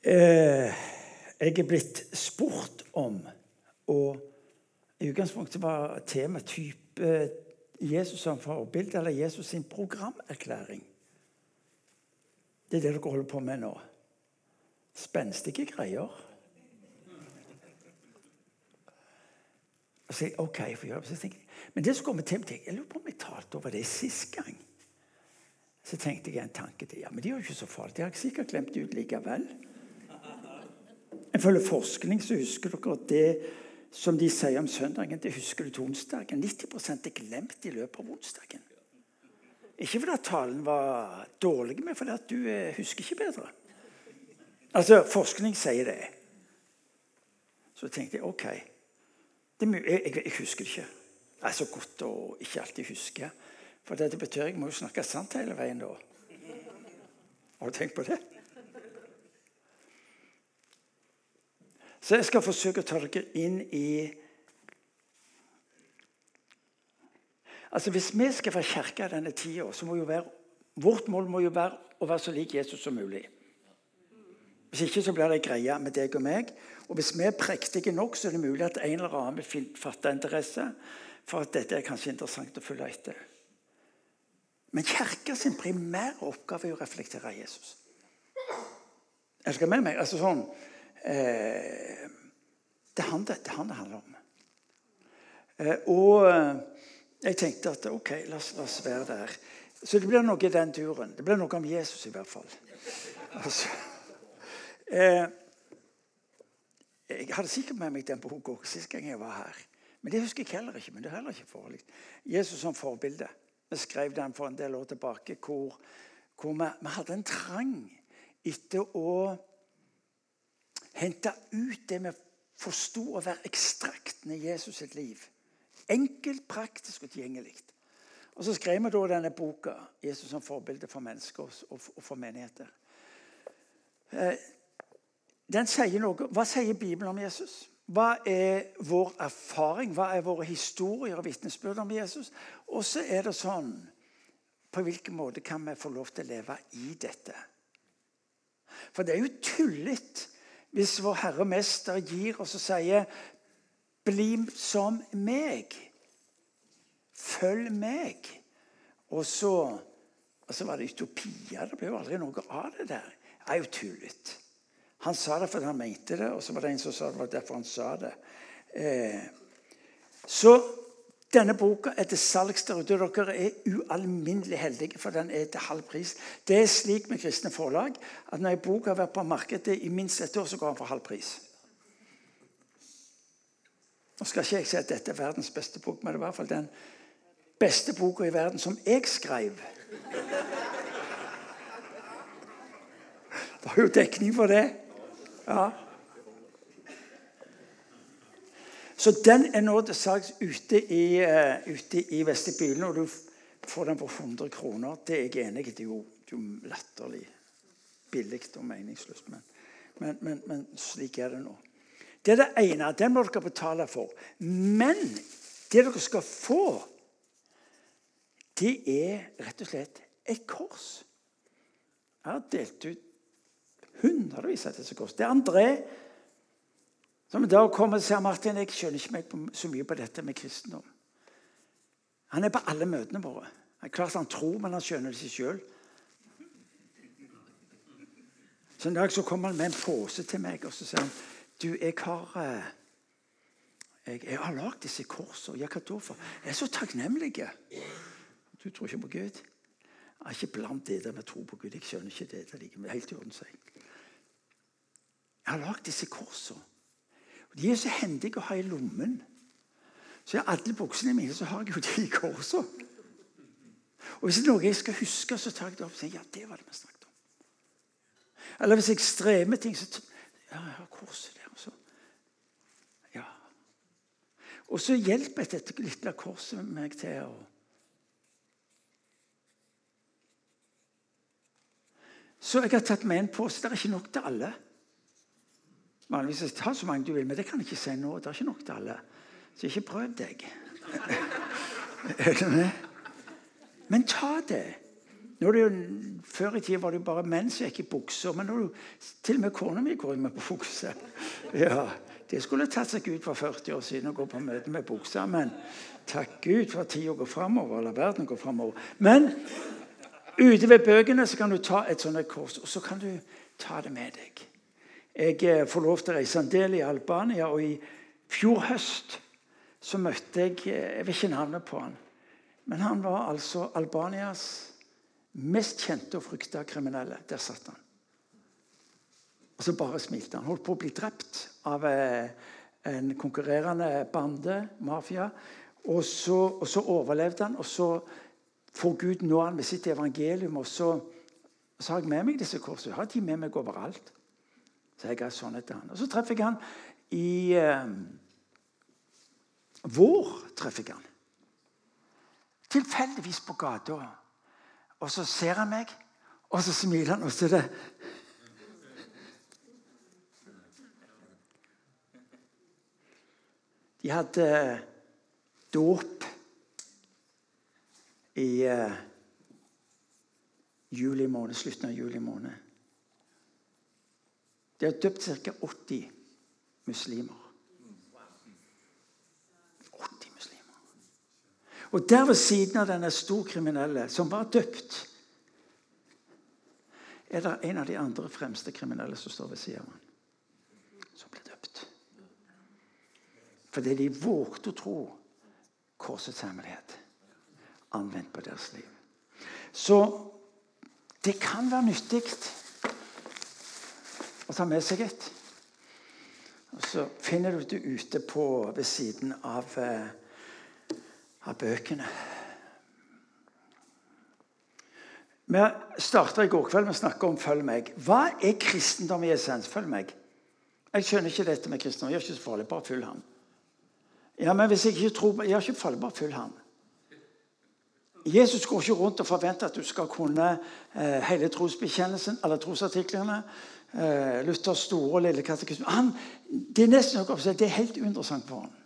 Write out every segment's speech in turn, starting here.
Eh, jeg er blitt spurt om og I utgangspunktet var temaet type Jesus som forbilde eller Jesus sin programerklæring. Det er det dere holder på med nå. Spenstige greier. Så jeg, ok, for gjøre, så jeg, Men det som kommer til meg, jeg lurer på om jeg talte over det sist gang. Så tenkte jeg en tanke til. Ja, men det er jo ikke så farlig. Det har jeg sikkert glemt ut likevel. Ifølge forskning så husker dere at det som de sier om søndagen, det husker du til onsdagen. 90% er glemt i løpet av onsdagen. Ikke fordi at talen var dårlig, men fordi at du eh, husker ikke bedre. Altså, Forskning sier det. Så tenkte jeg OK. Jeg, jeg, husker det ikke. Det er så godt å ikke alltid huske. For det betyr jeg må jo snakke sant hele veien da. Har du tenkt på det? Så jeg skal forsøke å dere inn i Altså Hvis vi skal være kirke i denne tida, så må jo være, vårt mål må jo være å være så lik Jesus som mulig. Hvis ikke så blir det greia med deg og meg. Og hvis vi er prektige nok, så er det mulig at en eller annen vil fatte interesse for at dette er kanskje interessant å følge etter. Men kirka sin primære oppgave er å reflektere Jesus. Er dere med meg? Altså sånn, Eh, det er han det, det, han det handler om. Eh, og eh, jeg tenkte at ok, la oss, la oss, være der. Så det blir noe i den turen. Det blir noe om Jesus i hvert fall. Altså, eh, jeg hadde sikkert med meg den boka sist gang jeg var her. Men det husker jeg heller ikke. men det er heller ikke forlikt. Jesus som forbilde. Vi skrev den for en del år tilbake hvor, hvor vi, vi hadde en trang etter å hente ut det vi forsto å være ekstraktene i Jesus sitt liv. Enkelt, praktisk og tilgjengelig. Og Så skrev vi da denne boka, 'Jesus som forbilde for mennesker og for menigheter'. Eh, den sier noe. Hva sier Bibelen om Jesus? Hva er vår erfaring? Hva er våre historier og vitnesbyrd om Jesus? Og så er det sånn På hvilken måte kan vi få lov til å leve i dette? For det er jo tullete hvis vår Herre Mester gir oss og sier 'Bli som meg'. Følg meg. Og så, og så var det utopia. Det ble jo aldri noe av det der. Det er jo tullete. Han sa det fordi han mente det, og så var det en som sa det var derfor han sa det. Eh, så denne boka er til salgs der ute. Dere er ualminnelig heldige, for den er til halv pris. Det er slik med kristne forlag at når en bok har vært på markedet i minst et år, så går den for halv pris. Nå skal ikke jeg si at dette er verdens beste bok, men det er i hvert fall den beste boka i verden som jeg skrev. Det var jo dekning for det. Ja. Så den er nå til salgs ute i, uh, i vestibylen, og du får den for 100 kroner. Det er jeg enig i. Det er jo, jo latterlig billig og meningsløst. Men, men, men, men, slik er det nå. Det er det ene. Den må dere betale for. Men det dere skal få, det er rett og slett et kors. Jeg har delt ut hundrevis av disse kors. Det er André som da kommer og sier Martin, jeg skjønner ikke meg så mye på dette med kristendom. Han er på alle møtene våre. Det er klart Han tror, men han skjønner det ikke sjøl. Så en dag så kommer han med en pose til meg og så sier han, du, jeg har eh, jeg, jeg har lagd disse korsene. Ja, hva da for? Jeg er så takknemlig. Du tror ikke på Gud? Jeg er ikke blant det der med tro på Gud. Jeg skjønner ikke det. Det er helt i orden, sier jeg. Jeg har lagd disse korsene. De er så hendige å ha i lommen. Så jeg har alle buksene mine så har jeg jo de i korset. Og hvis det er noe jeg skal huske, så tar jeg det opp og sier ja, det var det vi snakket om. Eller hvis jeg strever med ting, så ja, jeg har korset der. Og så, ja. Og så hjelper dette lille korset meg til å Så jeg har tatt med en pose. Det er ikke nok til alle. Vanligvis ta så mange du vil, men det kan jeg ikke si nå. Det er ikke nok til alle. Så ikke prøv deg. men ta det. Det jo, Før i tida var det jo bare menn som gikk i bukser. Men nå, til og med kona mi går med på bukse. Ja, Det skulle tatt seg ut for 40 år siden å gå på møte med bukser. Men takk Gud for at tida går framover, eller verden går framover. Men ute ved bøkene så kan du ta et sånt kors, og så kan du ta det med deg. Jeg eh, får lov til å reise en del i Albania, og i fjor høst så møtte jeg eh, Jeg vil ikke navnet på han, men han var altså Albanias mest kjente og frykta kriminelle. Der satt han. Og så bare smilte han. Holdt på å bli drept av eh, en konkurrerende bande, mafia. Og så, og så overlevde han, og så får Gud nå han med sitt evangelium. Og så, så har jeg med meg disse korsene. Jeg har de med meg overalt. Så jeg har sånn etter han. Og så treffer jeg han i eh, vår. treffer jeg han. Tilfeldigvis på gata. Og så ser han meg, og så smiler han, og så er det De hadde dåp i eh, juli måned, slutten av juli måned. De har døpt ca. 80 muslimer. 80 muslimer. Og der ved siden av denne storkriminelle som var døpt, er det en av de andre fremste kriminelle som står ved siden av ham. Som ble døpt. Fordi de vågte å tro korsets hemmelighet anvendt på deres liv. Så det kan være nyttig og ta med seg et. Og så finner du det ute på ved siden av, eh, av bøkene. Vi starta i går kveld med å snakke om 'følg meg'. Hva er kristendom i essens? Følg meg. Jeg skjønner ikke dette med kristendom. Jeg er ikke så farlig. Bare følg ham. Ja, men hvis jeg ikke tror Jeg er ikke farlig. Bare følg ham. Jesus går ikke rundt og forventer at du skal kunne eh, hele trosbekjennelsen, alle trosartiklene. Eh, Luthers store og lille katekisme. Det er nesten noe oppsett, det er helt uinteressant for ham.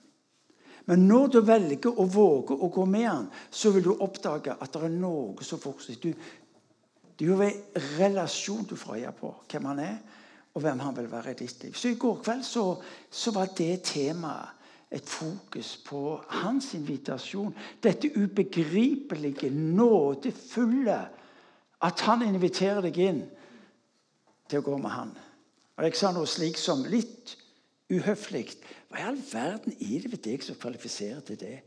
Men når du velger å våge å gå med han, så vil du oppdage at det er noe som fortsetter. Det er jo en relasjon du får øye på hvem han er, og hvem han vil være i ditt liv. Så I går kveld så, så var det temaet et fokus på hans invitasjon. Dette ubegripelige, nådefulle. At han inviterer deg inn til å gå med han. Og Jeg sa noe slik som litt uhøflig. Hva i all verden er det ved deg som kvalifiserer til det?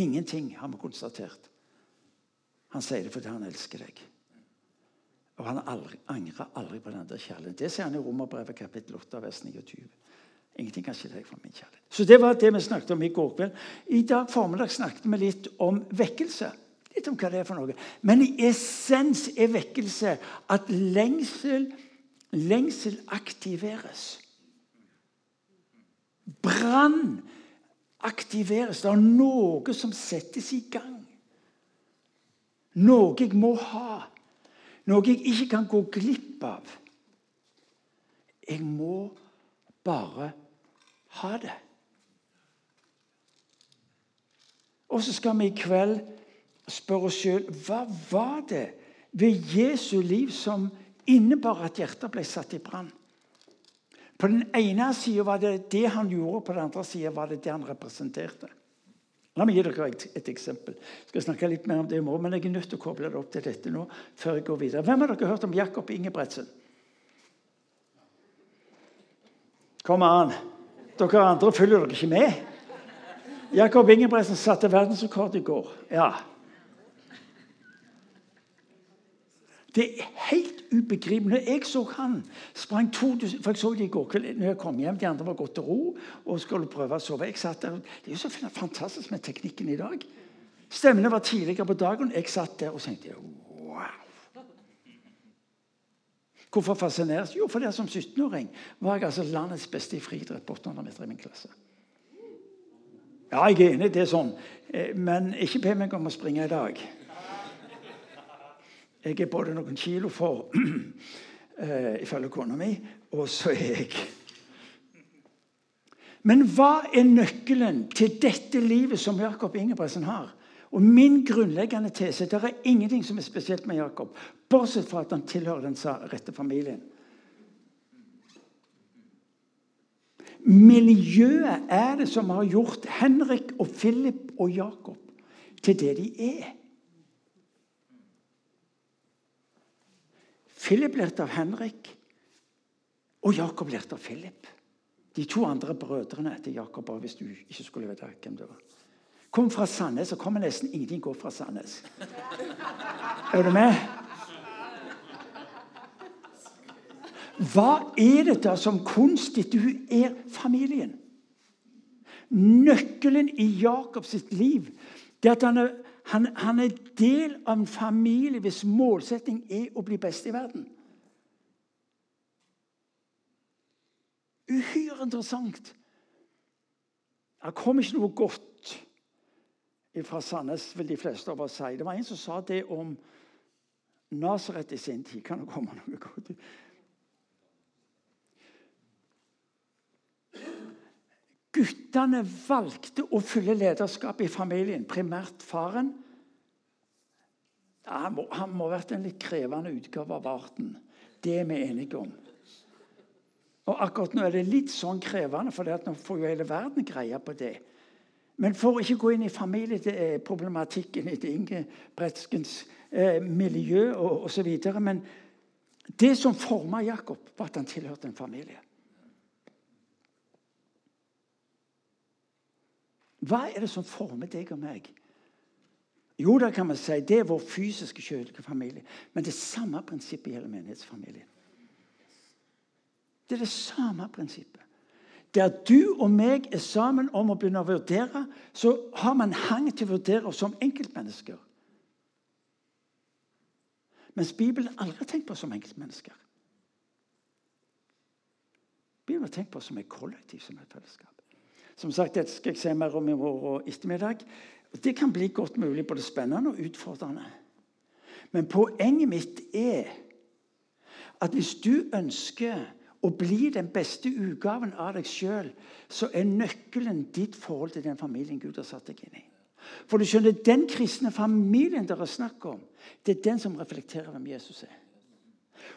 Ingenting, har vi konstatert. Han sier det fordi han elsker deg. Og han aldri, angrer aldri på den der kjærligheten. Det sier han i Romerbrevet kapittel 8, vers 29. Ingenting kan skille deg fra min kjærlighet. Så Det var det vi snakket om i går kveld. I dag formiddag snakket vi litt om vekkelse litt om hva det er for noe. Men i essens er vekkelse at lengsel, lengsel aktiveres. Brann aktiveres. Det er noe som settes i gang. Noe jeg må ha. Noe jeg ikke kan gå glipp av. Jeg må bare ha det. Og så skal vi i kveld spørre oss sjøl hva var det ved Jesu liv som innebar at hjertet ble satt i brann. På den ene sida var det det han gjorde, på den andre sida var det det han representerte. La meg gi dere et, et, eksempel. Jeg skal snakke litt mer om det i morgen, men jeg er nødt til å koble det opp til dette nå. før jeg går videre. Hvem har dere hørt om Jakob Ingebretsen? Kom an. Dere andre følger dere ikke med. Jakob Ingebretsen satte verdensrekord i går. Ja, Det er helt ubegripelig. Jeg så han sprang 2000, for Jeg så det i går kveld når jeg kom hjem. De andre var gått til ro og skulle prøve å sove. Jeg satt der, Det er jo så fantastisk med teknikken i dag. Stemmene var tidligere på dagen. Jeg satt der og tenkte wow. Hvorfor fascineres? Jo, fordi som 17-åring var jeg altså landets beste i friidrett på 800 meter i min klasse. Ja, jeg er enig, det er sånn. Eh, men ikke be meg om å springe i dag. Jeg er både noen kilo for, uh, ifølge kona mi, og så er jeg Men hva er nøkkelen til dette livet som Jakob Ingebrigtsen har? Og min grunnleggende tese det er ingenting som er spesielt med Jakob, bortsett fra at han tilhører den rette familien. Miljøet er det som har gjort Henrik og Philip og Jakob til det de er. Philip lærte av Henrik, og Jakob lærte av Philip. De to andre brødrene til Jakob, hvis du ikke skulle vite hvem det var. Kom fra Sandnes, og kommer nesten ingenting går fra Sandnes. Er du med? Hva er det da som konstituerer familien? Nøkkelen i Jakobs liv det er at han er, han, han er del av en familie hvis målsetting er å bli best i verden. Uhyre interessant. Det kom ikke noe godt fra Sandnes, vil de fleste av oss si. Det var en som sa det om Nasaret i sin tid. Kan det komme noe godt? Guttene valgte å fylle lederskapet i familien, primært faren. Han, må, han må ha vært en litt krevende utgave av arten. Det er vi enige om. Og akkurat nå er det litt sånn krevende, for nå får jo hele verden greie på det. Men for å ikke gå inn i familieproblematikken etter Ingebretskens eh, miljø og osv. Men det som forma Jakob, var at han tilhørte en familie. Hva er det som former deg og meg? Jo, da kan man si det er vår fysiske, kjødelige familie. Men det samme prinsippet gjelder menighetsfamilien. Det er det samme prinsippet. Der du og meg er sammen om å begynne å vurdere, så har man hang til å vurdere oss som enkeltmennesker. Mens Bibelen aldri har tenkt på oss som enkeltmennesker. Bibelen har tenkt på oss som et kollektiv, som et fellesskap. Som sagt, Dette skal jeg se mer om i morgen ettermiddag. Det kan bli godt mulig både spennende og utfordrende. Men poenget mitt er at hvis du ønsker å bli den beste utgaven av deg sjøl, så er nøkkelen ditt forhold til den familien Gud har satt deg inn i. For du skjønner, Den kristne familien dere snakker om, det er den som reflekterer hvem Jesus er.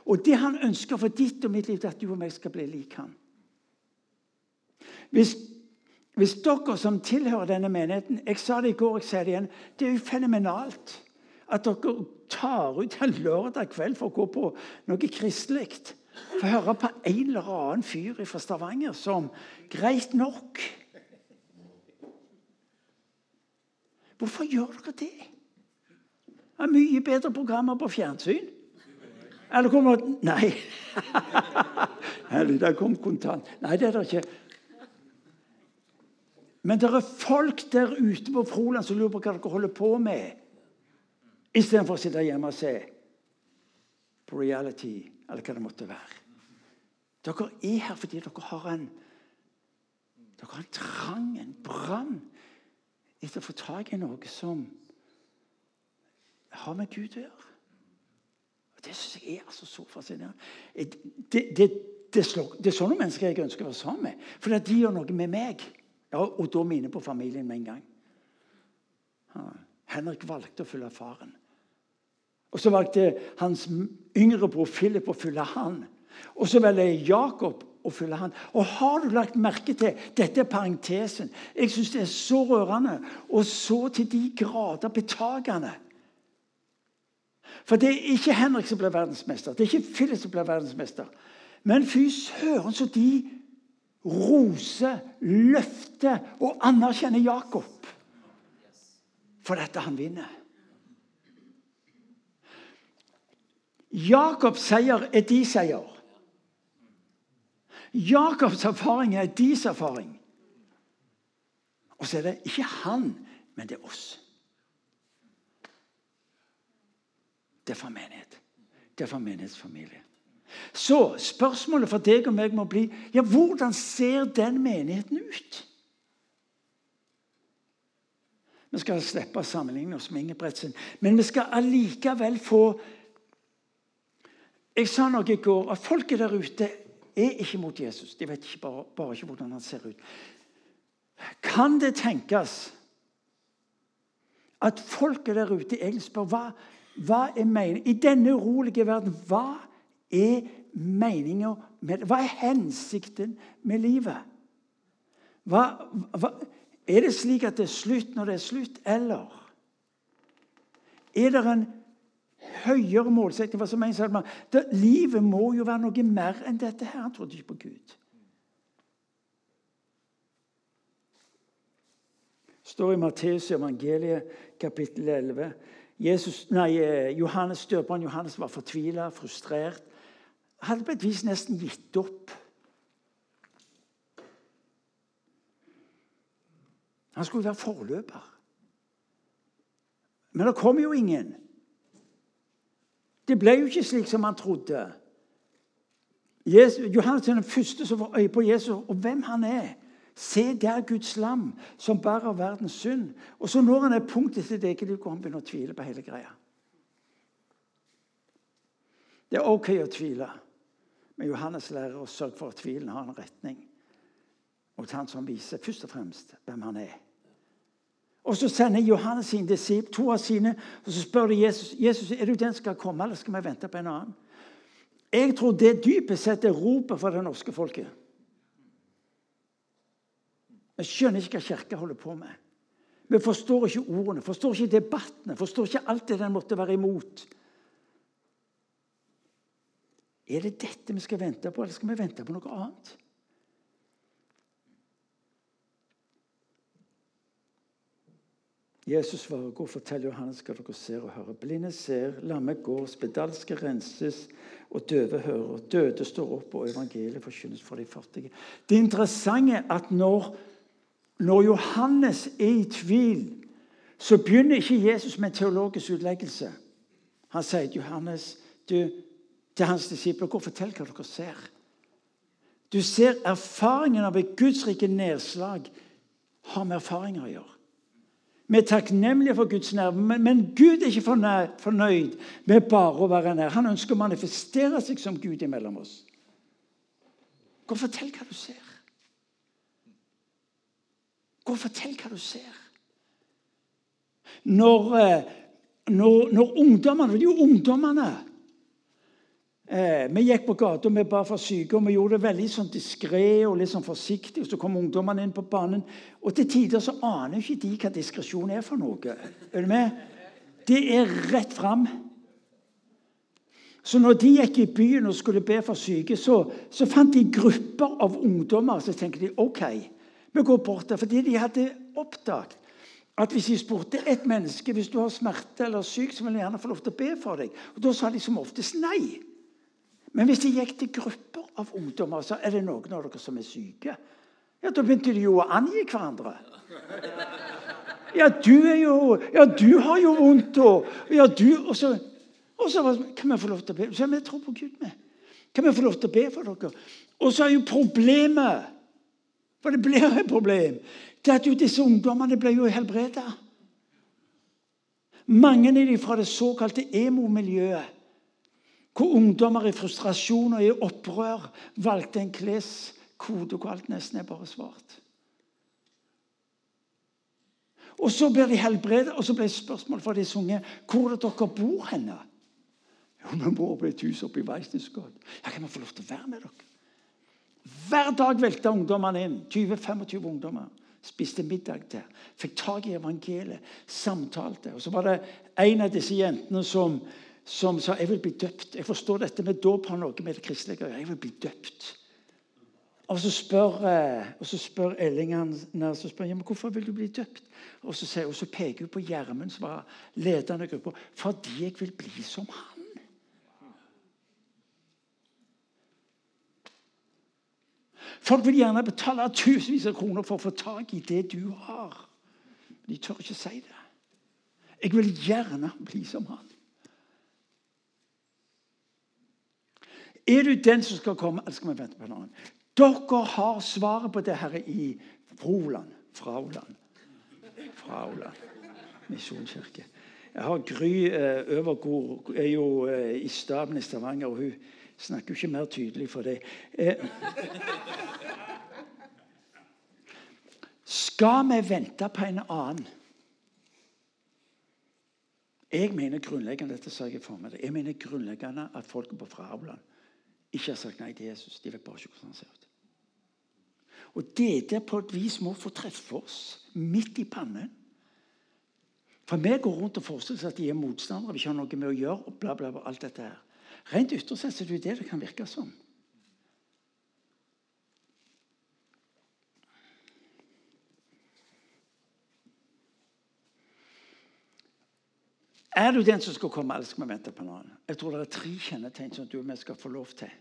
Og det han ønsker for ditt og mitt liv, er at du og meg skal bli lik han. Hvis, hvis dere som tilhører denne menigheten Jeg sa det i går, jeg sier det igjen. Det er jo fenomenalt at dere tar ut en lørdag kveld for å gå på noe kristelig. Få høre på en eller annen fyr fra Stavanger som Greit nok. Hvorfor gjør dere det? Det er mye bedre programmer på fjernsyn. Eller kommer Nei. Der kom kontant. Nei, det er det ikke. Men det er folk der ute på Froland som lurer på hva dere holder på med, istedenfor å sitte hjemme og se på reality eller hva det måtte være. Dere er her fordi dere har en dere har en trang, en brann, etter å få tak i noe som har med Gud å gjøre. Og Det syns jeg er altså så fascinerende. Det, det, det, slår, det, er sånne mennesker jeg ønsker å være sammen med. For de gjør noe med meg. Ja, og da minner på familien med en gang. Henrik valgte å følge faren. Og så valgte hans yngre bror Philip å følge han. Og så velger Jakob å følge han. Og har du lagt merke til Dette er parentesen. Jeg syns det er så rørende og så til de grader betagende. For det er ikke Henrik som ble verdensmester, det er ikke Philip som ble verdensmester. Men fy søren så de roser, løfter og anerkjenner Jakob for dette han vinner. Jakobs seier er de seier. Jakobs erfaring er deres erfaring. Og så er det ikke han, men det er oss. Det er for menighet. Det er for menighetsfamilie. Så spørsmålet for deg og meg må bli ja, hvordan ser den menigheten ut? Vi skal slippe å sammenligne oss med Ingebretsen, men vi skal allikevel få jeg sa noe i går at folket der ute er ikke mot Jesus. De vet ikke bare, bare ikke hvordan han ser ut. Kan det tenkes at folket der ute egentlig spør hva, hva er meningen I denne urolige verden, hva er meninga med Hva er hensikten med livet? Hva, hva, er det slik at det er slutt når det er slutt, eller er det en høyere målsetting? Hva som en, det, livet må jo være noe mer enn dette her. Han trodde ikke på Gud. står i Matteus evangeliet kapittel 11. Jesus, nei, eh, Johannes Døperen Johannes var fortvila, frustrert. Hadde på et vis nesten gitt opp. Han skulle være forløper. Men det kom jo ingen. Det ble jo ikke slik som han trodde. Jesus, Johannes er den første som får øye på Jesus og hvem han er. Se der Guds lam som bærer verdens synd. Og så når han er punktet til det hvor han begynner å tvile på hele greia. Det er OK å tvile, men Johannes lærer å sørge for at tvilen har en retning mot han som viser først og fremst hvem han er. Og Så sender Johannes sin disip, to av sine, og så spør de Jesus Jesus, er du den som skal komme, eller skal vi vente på en annen. Jeg tror det dypest sett er ropet for det norske folket. Jeg skjønner ikke hva Kirka holder på med. Vi forstår ikke ordene, forstår ikke debattene, forstår ikke alt det den måtte være imot. Er det dette vi skal vente på, eller skal vi vente på noe annet? Jesus svarer, 'Gå og fortell Johannes hva dere ser og hører.' Blinde ser, lamme går, spedalske renses, og døve hører. Døde står opp, og evangeliet forkynnes for de fattige. Det interessante er at når, når Johannes er i tvil, så begynner ikke Jesus med en teologisk utleggelse. Han sier til Johannes du, til hans disipler, 'Gå og fortell hva dere ser.' Du ser erfaringen av et Guds rike nedslag har med erfaringer å gjøre. Vi er takknemlige for Guds nærvær, men Gud er ikke fornøyd med bare å være nær. Han ønsker å manifestere seg som Gud imellom oss. Gå og fortell hva du ser. Gå og fortell hva du ser. Når, eh, når, når ungdommene Det er jo ungdommene Eh, vi gikk på gata vi ba for syke, og vi gjorde det veldig sånn diskré og litt sånn forsiktig. og Så kom ungdommene inn på banen, og til tider så aner ikke de hva diskresjon er for noe. Er du med? Det er rett fram. Så når de gikk i byen og skulle be for syke, så, så fant de grupper av ungdommer. Så tenkte de OK, vi går bort der. Fordi de hadde oppdaget at hvis de spurte et menneske hvis du har smerte eller syk, så vil de gjerne få lov til å be for deg. Og Da sa de som oftest nei. Men hvis de gikk til grupper av ungdommer, så er det noen av dere som er syke. Ja, Da begynte de jo å angi hverandre. Ja, du er jo Ja, du har jo vondt, og Ja, du Og så, og så kan vi få lov til å be. Så vi tror på Gud, med. Kan vi få lov til å be for dere? Og så er jo problemet For det blir et problem. Det at jo disse ungdommene ble jo helbreda. Mange av dem fra det såkalte emo-miljøet hvor ungdommer i frustrasjon og i opprør valgte en kleskode hvor alt nesten er bare svart. Og Så blir de helbredet, og så ble spørsmålet fra disse unge hvor er det dere bor henne. Jo, vi bor på et hus oppe i Veisnesgård. Ja, kan vi få lov til å være med dere? Hver dag velta ungdommene inn. 20-25 ungdommer. Spiste middag der. Fikk tak i evangeliet. Samtalte. Og Så var det en av disse jentene som som sa 'jeg vil bli døpt'. Jeg forstår dette med dåp har noe med det kristelige å gjøre. Jeg vil bli døpt. Og så spør, eh, og spør Elling så spør, ja, men hvorfor vil du bli døpt. Og så, og så peker hun på Gjermund, som var ledende gruppa. Fordi jeg vil bli som han. Folk vil gjerne betale tusenvis av kroner for å få tak i det du har. De tør ikke si det. Jeg vil gjerne bli som han. Er du den som skal komme, eller skal vi vente på en annen? Dere har svaret på det her i Froland. Frauland. Frauland. Misjonskirke. Jeg har Gry eh, Øvergård er jo eh, i staben i Stavanger, og hun snakker jo ikke mer tydelig for det. Eh, skal vi vente på en annen? Jeg mener grunnleggende dette sa jeg for meg, jeg mener grunnleggende at folket på Frahaugland ikke har sagt nei til Jesus. De vet bare ikke hvordan han ser ut. Og det der på et vis må få treffe oss midt i pannen. For vi går rundt og forestiller oss at de er motstandere, vi ikke har noe med å gjøre. og bla bla bla, alt dette her. Rent ytre sett er det jo det det kan virke som. Er du den som skal komme, eller skal vi vente på en annen? Jeg tror det er tre kjennetegn som du og vi skal få lov til.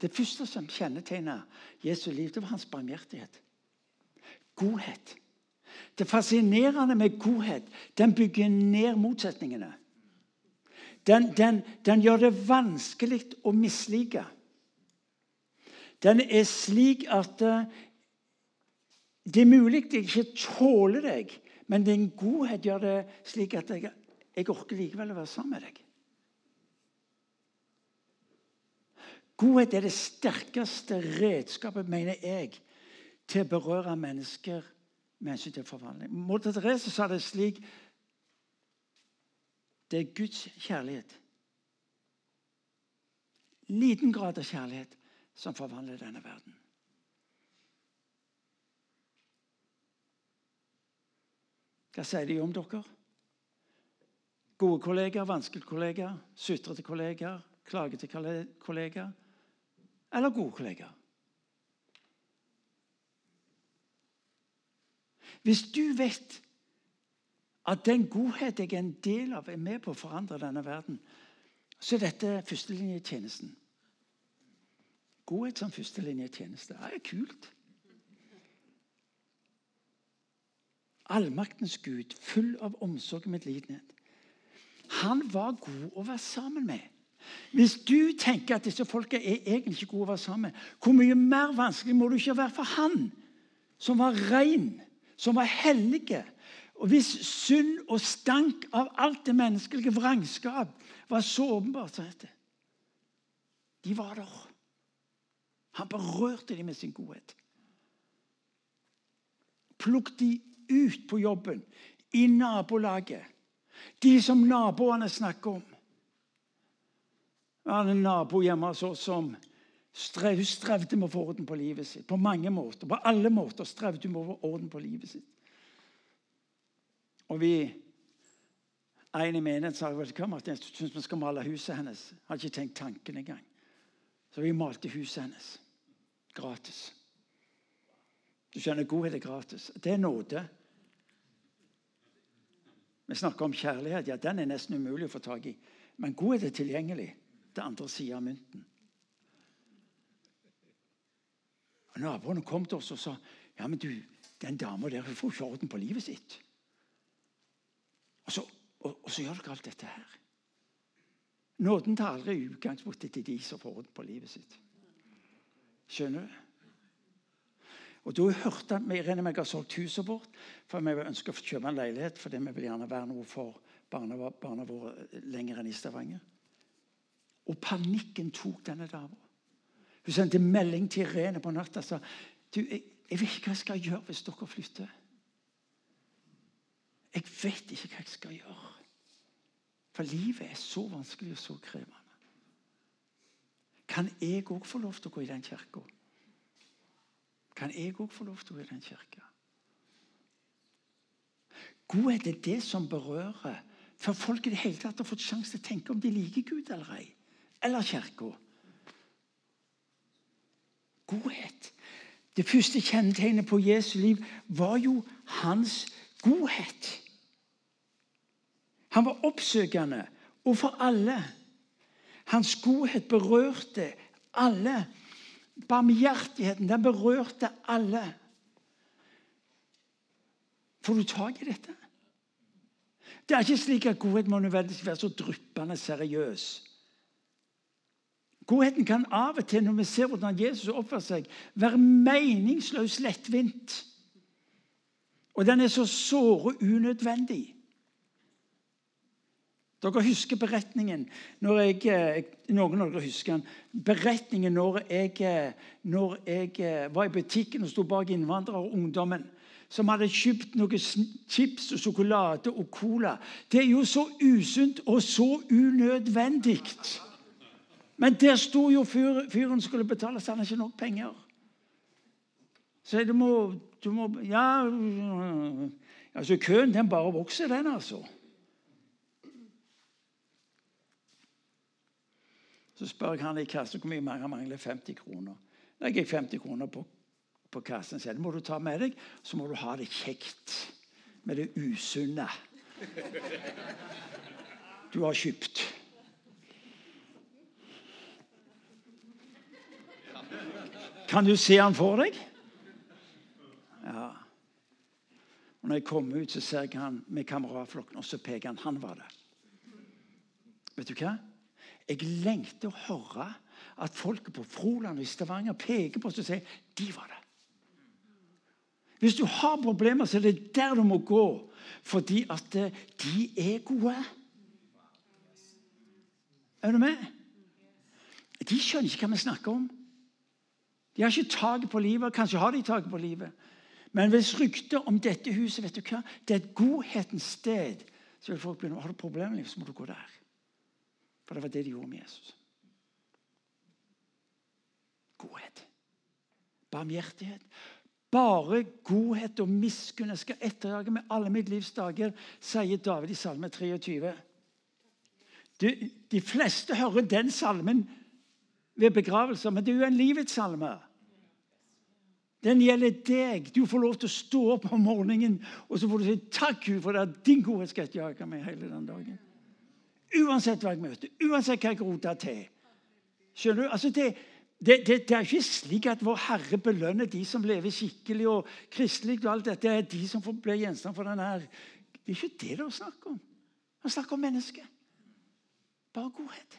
Det første som kjennetegner Jesu liv, det var hans barmhjertighet. Godhet. Det fascinerende med godhet den bygger ned motsetningene. Den, den, den gjør det vanskelig å mislike. Den er slik at eh, det er mulig jeg ikke tåler deg, men din godhet gjør det slik at jeg, jeg orker likevel å være sammen med deg. Godhet er det sterkeste redskapet, mener jeg, til å berøre mennesker med hensyn til forvandling. Moder Therese sa det slik Det er Guds kjærlighet. Liten grad av kjærlighet som forvandler denne verden. Hva sier de om dere? Gode kollegaer, vanskelige kollegaer, sutrete kollegaer, klagete kollegaer eller gode kollegaer? Hvis du vet at den godhet jeg er en del av, er med på å forandre denne verden, så er dette førstelinjetjenesten. Godhet som førstelinjetjeneste. Det er kult. Allmaktens Gud, full av omsorg og medlidenhet. Han var god å være sammen med. Hvis du tenker at disse folka er egentlig ikke gode å være sammen med, hvor mye mer vanskelig må du ikke være for han som var ren, som var hellige, og hvis synd og stank av alt det menneskelige vrangskap var så åpenbart som det De var der. Han berørte dem med sin godhet. Plukk de ut på jobben, i nabolaget. De som naboene snakker om. Jeg hadde en nabo hjemme hos oss som strev, strevde med å få orden på livet sitt. På mange måter. På alle måter strevde hun med å få orden på livet sitt. Og vi En i menigheten sa at jeg syns vi skal male huset hennes. Jeg hadde ikke tenkt tanken engang. Så vi malte huset hennes gratis. Du skjønner, godhet er gratis. Det er nåde. Vi snakker om kjærlighet. Ja, Den er nesten umulig å få tak i. Men godhet er tilgjengelig. Det andre sida av mynten. Og Naboene kom til oss og sa ja, men du, den dama der hun får ikke orden på livet sitt. Og så, og, og så gjør dere alt dette her. Nåden tar aldri utgangspunktet til de som får orden på livet sitt. Skjønner du? Og da hørte Vi regner med jeg har solgt huset vårt, for vi ønsker å kjøpe en leilighet fordi vi vil gjerne være noe for barna, barna våre lenger enn i Stavanger. Og panikken tok denne dama. Hun sendte melding til Irene på natta og sa du, jeg, jeg vet ikke hva jeg skal gjøre hvis dere flytter. Jeg vet ikke hva jeg skal gjøre. For livet er så vanskelig og så krevende. Kan jeg òg få lov til å gå i den kirka? Kan jeg òg få lov til å gå i den kirka? Godhet er det som berører før folk i det hele tatt har fått sjanse til å tenke om de liker Gud eller ei. Eller kirka. Godhet. Det første kjennetegnet på Jesu liv var jo hans godhet. Han var oppsøkende overfor alle. Hans godhet berørte alle. Barmhjertigheten, den berørte alle. Får du tak i dette? Det er ikke slik at godhet må nødvendigvis være så dryppende seriøs. Godheten kan av og til, når vi ser hvordan Jesus oppfører seg, være meningsløs lettvint. Og den er så såre unødvendig. Dere husker beretningen når jeg, eh, Noen av dere husker den. Beretningen når jeg, eh, når jeg eh, var i butikken og sto bak innvandrere og ungdommen. som hadde kjøpt noe chips og sjokolade og cola. Det er jo så usunt og så unødvendig. Men der sto jo fyren skulle betale, så han har ikke nok penger. Så du må, du må Ja, altså køen den bare vokser, den, altså. Så spør jeg han i kassen hvor mye han mangler. 50 kroner. Legger jeg 50 kroner på, på kassen, sier må du ta med deg. Så må du ha det kjekt med det usunne du har kjøpt. Kan du se han for deg? Ja. Og når jeg kommer ut, så ser jeg han med kameratflokken, og så peker han. Han var det. Vet du hva? Jeg lengter å høre at folket på Froland og i Stavanger peker på oss og sier de var det. Hvis du har problemer, så er det der du må gå. Fordi at eh, de er gode. Er du med? De skjønner ikke hva vi snakker om. De har ikke taket på livet. Kanskje har de taket på livet. Men hvis ryktet om dette huset vet du hva, det er et godhetens sted, så vil folk begynne har du problemer, så må du gå der. For det var det de gjorde med Jesus. Godhet. Barmhjertighet. Bare godhet og miskunn skal etterjage med alle mitt livs dager, sier David i Salme 23. De, de fleste hører den salmen ved begravelser, men det er jo en livets salme. Den gjelder deg. Du får lov til å stå opp om morgenen og så får du si takk Gud, for det er din godhet skal etterjage jage meg hele den dagen. Uansett hva jeg møter, uansett hva jeg roter til. Skjønner du? Altså det, det, det, det, er ikke slik at Vår Herre belønner de som lever skikkelig og kristelig. og alt dette. Det er de som blir gjenstand for denne her. Det er ikke det det er snakk om. Han snakker om mennesket. Bare godhet.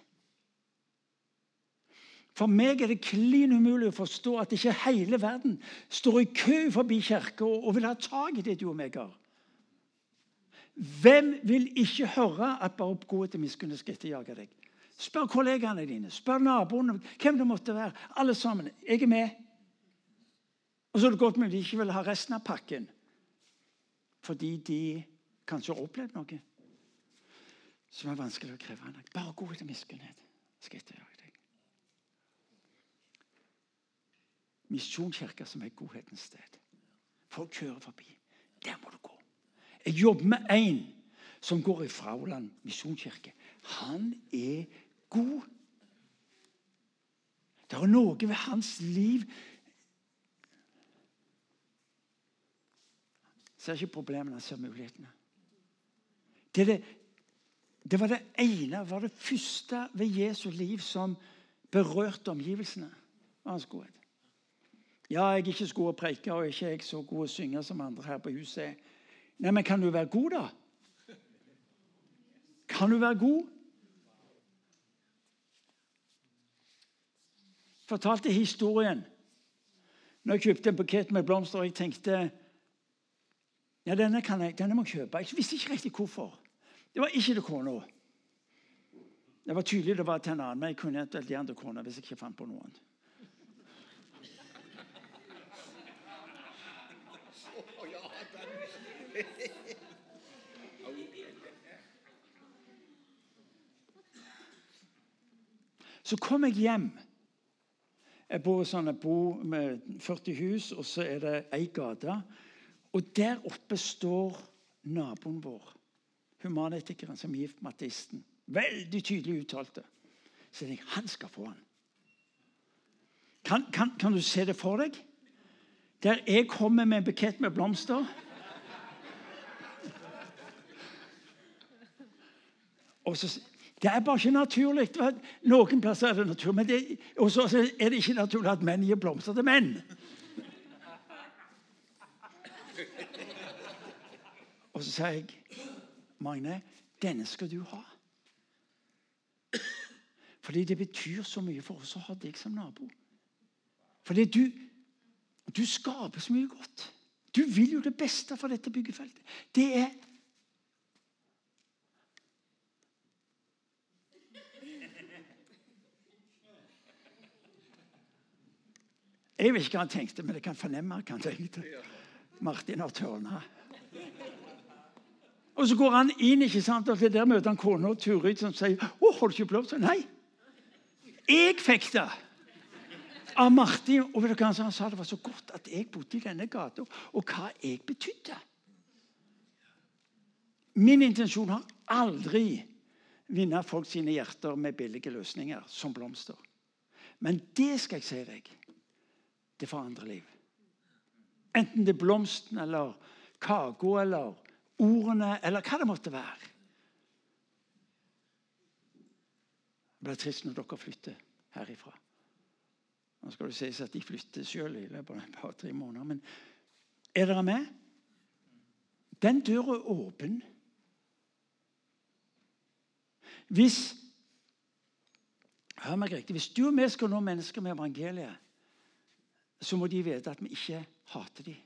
For meg er det klin umulig å forstå at ikke hele verden står i kø forbi kirka og vil ha tak i det du og meg har. Hvem vil ikke høre at bare oppgående til miskunn skal etterjage deg? Spør kollegaene dine, spør naboene, hvem det måtte være. Alle sammen. Jeg er med. Og så er det godt om de ikke vil ha resten av pakken. Fordi de kanskje har opplevd noe som er vanskelig å kreve av deg. Bare godhet og miskunnhet skal etterjage misjonskirke som er godhetens sted. Folk kjører forbi. Der må du gå. Jeg jobber med en som går i Frauland misjonskirke. Han er god. Det er noe ved hans liv ser ikke problemene, han ser mulighetene. Det, det, det, var det ene, var det første ved Jesu liv som berørte omgivelsene. Hans godhet. Ja, jeg er ikke så god å preike, og ikke jeg så god å synge som andre her på huset. Nei, men kan du være god, da? Kan du være god? Fortalte historien når jeg kjøpte en bukett med blomster. og Jeg tenkte ja, denne, kan jeg, denne må jeg kjøpe. Jeg visste ikke riktig hvorfor. Det var ikke til kona. Det var tydelig det var til en annen, men jeg kunne eventuelt gi den til kona hvis jeg ikke fant på noe annet. Så kom jeg hjem. Jeg bor, sånn, jeg bor med 40 hus, og så er det ei gate. Og der oppe står naboen vår, humanetikeren som er gift med ateisten. Veldig tydelig uttalte. Så jeg han skal få han. Kan, kan, kan du se det for deg? Der jeg kommer med en bukett med blomster. Så det er bare ikke naturlig. Noen plasser er det naturlig, men det, også er det ikke naturlig at menn gir blomster til menn. Og så sier jeg, Magne, denne skal du ha. Fordi det betyr så mye for oss å ha deg som nabo. Fordi du, du skaper så mye godt. Du vil jo det beste for dette byggefeltet. Det er Jeg vet ikke hva han tenkte, men jeg kan fornemme hva han tenkte. Martin har tørna. Og så går han inn, ikke sant, og der møter han kona Turid, som sier 'Å, har du ikke blått!» Nei. Jeg fikk det av Martin. Og vet du hva han sa? Det var så godt at jeg bodde i denne gata, og hva jeg betydde. Min intensjon har aldri vinne folk sine hjerter med billige løsninger som blomster. Men det skal jeg si deg, det forandrer liv. Enten det er blomsten eller kaka eller ordene eller hva det måtte være. Det blir trist når dere flytter herifra. Nå skal det sies at de flytter sjøl i løpet av et par-tre måneder. Men er dere med? Den døra er åpen. Hvis hør meg riktig, hvis du og vi skal nå mennesker med evangeliet, så må de vite at vi ikke hater dem.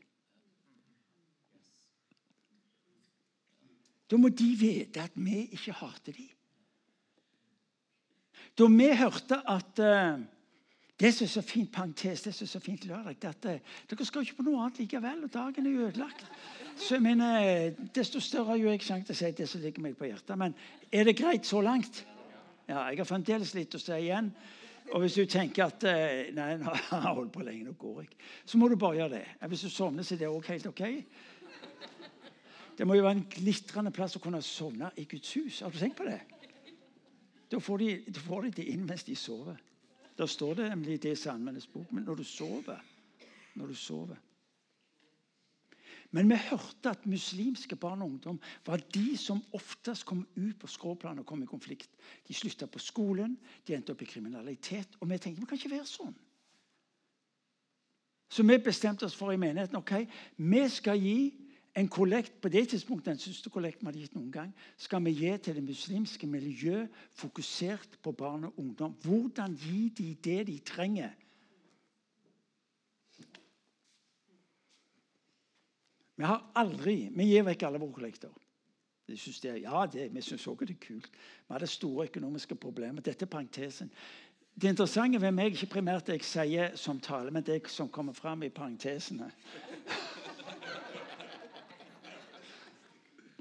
Da må de vite at vi ikke hater dem. Da vi hørte at uh, Det som er så fint parentes, det som er så fint lørdag, at uh, dere skal ikke på noe annet likevel, og dagen er jo ødelagt. Så jeg mener, Desto større har jo jeg sjanse til å si det som ligger meg på hjertet. Men er det greit så langt? Ja, Jeg har fremdeles litt å si igjen. Og hvis du tenker at uh, nei, nå har jeg holdt på lenge, nå går jeg, så må du bare gjøre det. Hvis du sovner, så er det også helt ok. Det må jo være en glitrende plass å kunne sovne i Guds hus. Har du tenkt på det? Da får de, da får de det inn mens de sover. Da står det nemlig det i bok. Men når du sover Når du sover Men vi hørte at muslimske barn og ungdom var de som oftest kom ut på skråplanet og kom i konflikt. De slutta på skolen, de endte opp i kriminalitet. Og vi tenkte vi kan ikke være sånn. Så vi bestemte oss for i menigheten ok, vi skal gi en kollekt på det tidspunktet, den største kollekten vi hadde gitt noen gang, skal vi gi til det muslimske miljøet fokusert på barn og ungdom. Hvordan gi de det de trenger? Vi har aldri, vi gir vekk alle våre kollekter. De synes det, ja, det, vi syns òg det er kult. Vi hadde store økonomiske problemer. Dette er parentesen. Det interessante ved meg er ikke primært det jeg sier som tale, men det som kommer fram i parentesene.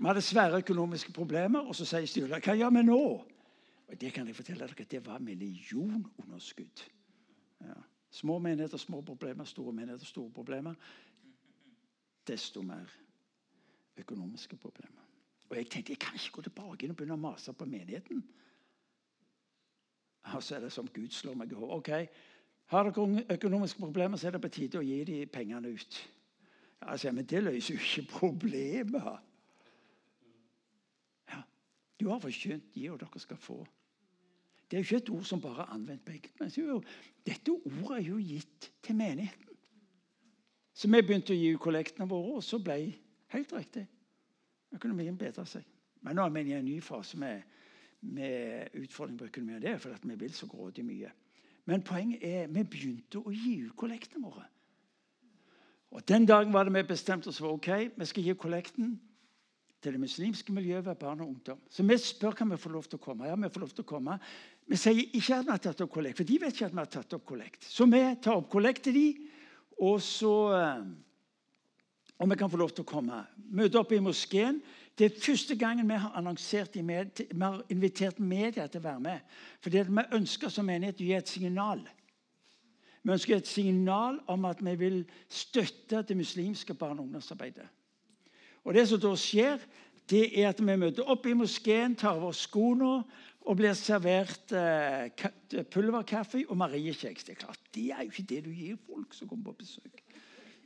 Vi hadde svære økonomiske problemer, og så sier styret hva gjør vi nå? Og Det kan jeg fortelle dere, det var millionunderskudd. Ja. Små menigheter, små problemer. Store menigheter, store problemer. Desto mer økonomiske problemer. Og Jeg tenkte jeg kan ikke gå tilbake inn og begynne å mase på menigheten. Og så er det som Gud slår meg i hodet. Ok, har dere økonomiske problemer, så er det på tide å gi de pengene ut. Altså, Men det løser jo ikke problemet. Du har forkynt, gi, og dere skal få. Det er jo ikke et ord som bare er anvendt på enkeltmennesker. Dette ordet er jo gitt til menigheten. Så vi begynte å gi ut kollektene våre, og så ble helt riktig økonomien bedra seg. Men nå er vi i en ny fase med, med utfordring på økonomien. Det er fordi vi vil så grådig mye. Men poenget er vi begynte å gi ut kollektene våre. Og Den dagen var det vi bestemte oss for ok, vi skal gi kollekten til det muslimske miljøet ved barn og ungdom. Så vi spør kan vi får lov til å komme. Ja, vi får lov til å komme. Vi sier ikke at vi har tatt opp kollekt, for de vet ikke at vi har tatt opp kollekt. Så vi tar opp kollekt til de, og så Om jeg kan få lov til å komme. Møte opp i moskeen. Det er første gangen vi har annonsert i med, vi har invitert media til å være med. For vi ønsker som menighet å gi et signal. Vi ønsker et signal om at vi vil støtte det muslimske barne- og ungdomsarbeidet. Og Det som da skjer, det er at vi møter opp i moskeen, tar av oss skoene og blir servert eh, pulverkaffe og mariekjeks. Det er klart, det er jo ikke det du gir folk som kommer på besøk.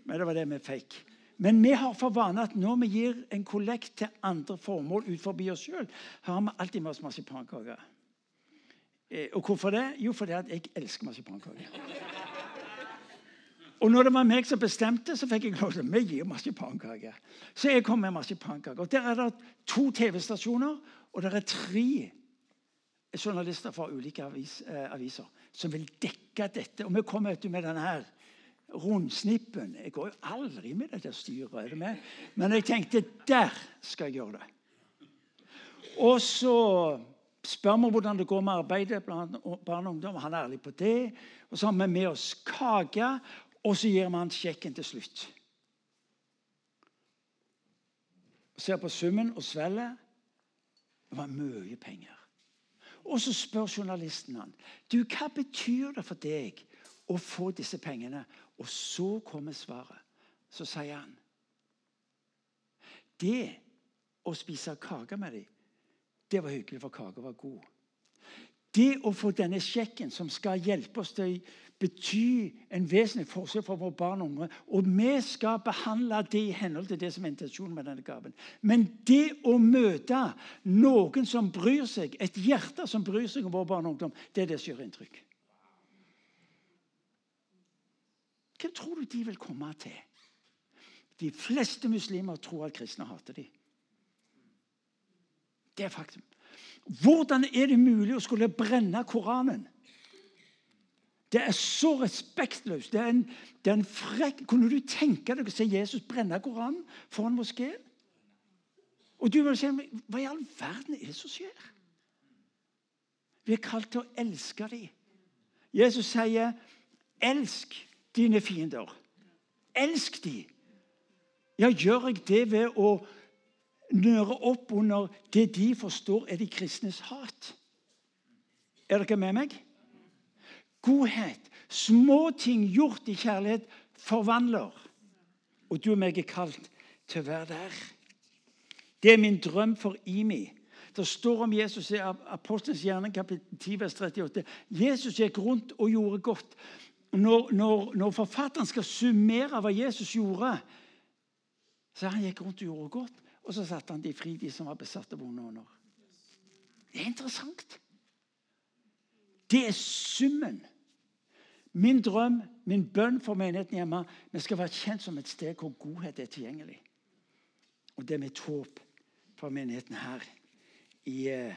Men det var det vi fikk. Men vi har for vane at når vi gir en kollekt til andre formål ut forbi oss sjøl, har vi alltid med oss marsipankaker. Eh, og hvorfor det? Jo, fordi jeg elsker marsipankaker. Og når det var meg som bestemte, så fikk jeg lov til å gi marsipankaker. Så jeg kom med marsipankaker. Og Der er det to TV-stasjoner, og det er tre journalister fra ulike avis, eh, aviser som vil dekke dette. Og vi kommer du, med denne her rundsnippen. Jeg går jo aldri med dette styret. er det med? Men jeg tenkte der skal jeg gjøre det. Og så spør vi hvordan det går med arbeidet blant barn og ungdom. Han er ærlig på det. Og så har vi med oss kake, og så gir man sjekken til slutt. ser på summen og svelget. Det var mye penger. Og så spør journalisten han, du, hva betyr det for deg å få disse pengene. Og så kommer svaret. Så sier han Det å spise kake med dem, det var hyggelig, for kaka var god. Det å få denne sjekken som skal hjelpe oss til å bety en vesentlig forskjell for våre barn og unge. Og vi skal behandle det i henhold til det som er intensjonen med denne gaven. Men det å møte noen som bryr seg, et hjerte som bryr seg om våre barn og ungdom, det er det som gjør inntrykk. Hvem tror du de vil komme til? De fleste muslimer tror at kristne hater dem. Det er faktum. Hvordan er det mulig å skulle brenne Koranen? Det er så respektløst. Det er en, det er en frekk Kunne du tenke deg å se Jesus brenne Koranen foran moskeen? Og du må si, Hva i all verden er det som skjer? Vi er kalt til å elske dem. Jesus sier, 'Elsk dine fiender. Elsk dem. Ja, gjør jeg det ved å nøre opp under det de forstår er de kristnes hat? Er dere med meg? Godhet. Små ting gjort i kjærlighet forvandler. Og du og meg er kalt til å være der. Det er min drøm for Imi. Det står om Jesus i Apostelens hjerne, kapittel 10, vers 38. Jesus gikk rundt og gjorde godt når, når, når, forfatteren skal summere hva Jesus gjorde så Han gikk rundt og gjorde godt, og så satte han de fri, de som var besatt av vonde ånder. Det er interessant. Det er summen. Min drøm, min bønn for menigheten hjemme Vi skal være kjent som et sted hvor godhet er tilgjengelig. Og det er mitt håp for menigheten her i eh,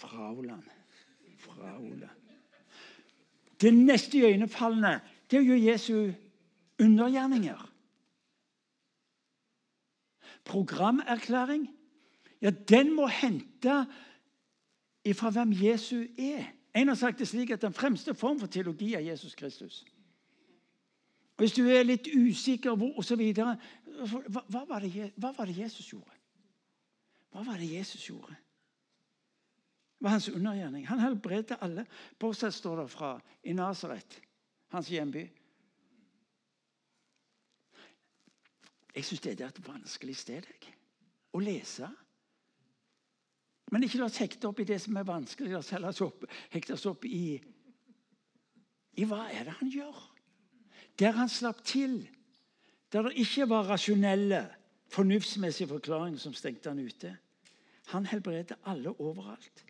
Frauland. Det neste iøynefallende det er å gjøre Jesu undergjerninger. Programerklæring ja, den må hente ifra hvem Jesu er. En har sagt det slik at den fremste form for teologi er Jesus Kristus. Og Hvis du er litt usikker osv. Hva, hva, var hva var det Jesus gjorde? Hva var det Jesus gjorde? Det var hans undergjerning. Han helbredet alle. Bortsett står det fra i Nasaret, hans hjemby. Jeg syns det er et vanskelig sted jeg, å lese. Men ikke la oss hekte opp i det som er vanskelig. La oss heller opp, hekte oss opp i, i hva er det han gjør. Der han slapp til, der det ikke var rasjonelle, fornuftsmessige forklaringer som stengte han ute. Han helbredet alle overalt.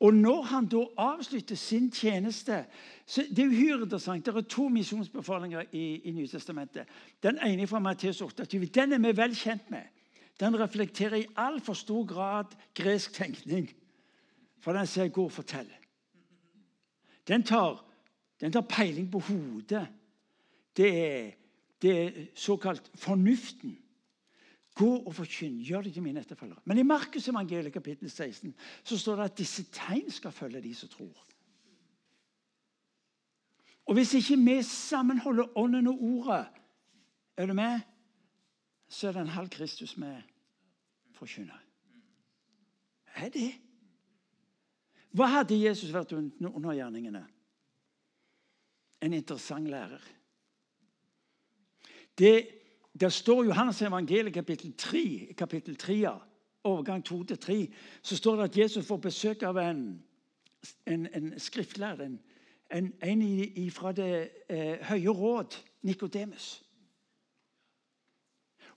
Og når han da avslutter sin tjeneste så Det er uhyre interessant. Det er to misjonsbefalinger i, i Nytestamentet. Den ene fra Matteus 28. Den er vi vel kjent med. Den reflekterer i altfor stor grad gresk tenkning. For den sier 'gå og fortell'. Den tar, den tar peiling på hodet. Det er, det er såkalt fornuften. Gå og forkynn. Gjør det til mine etterfølgere. Men i Markus evangeliet kapittel 16 så står det at disse tegn skal følge de som tror. Og Hvis ikke vi sammenholder ånden og ordet, er du med? Så er det en halv Kristus vi forkynner. Er det? Hva hadde Jesus vært under gjerningene? En interessant lærer. Det det står i Johannes evangeliet kapittel 3, kapittel 3 overgang 2 til 3, så står det at Jesus får besøk av en, en, en skriftlærer, en, en, en fra det eh, høye råd, Nikodemus.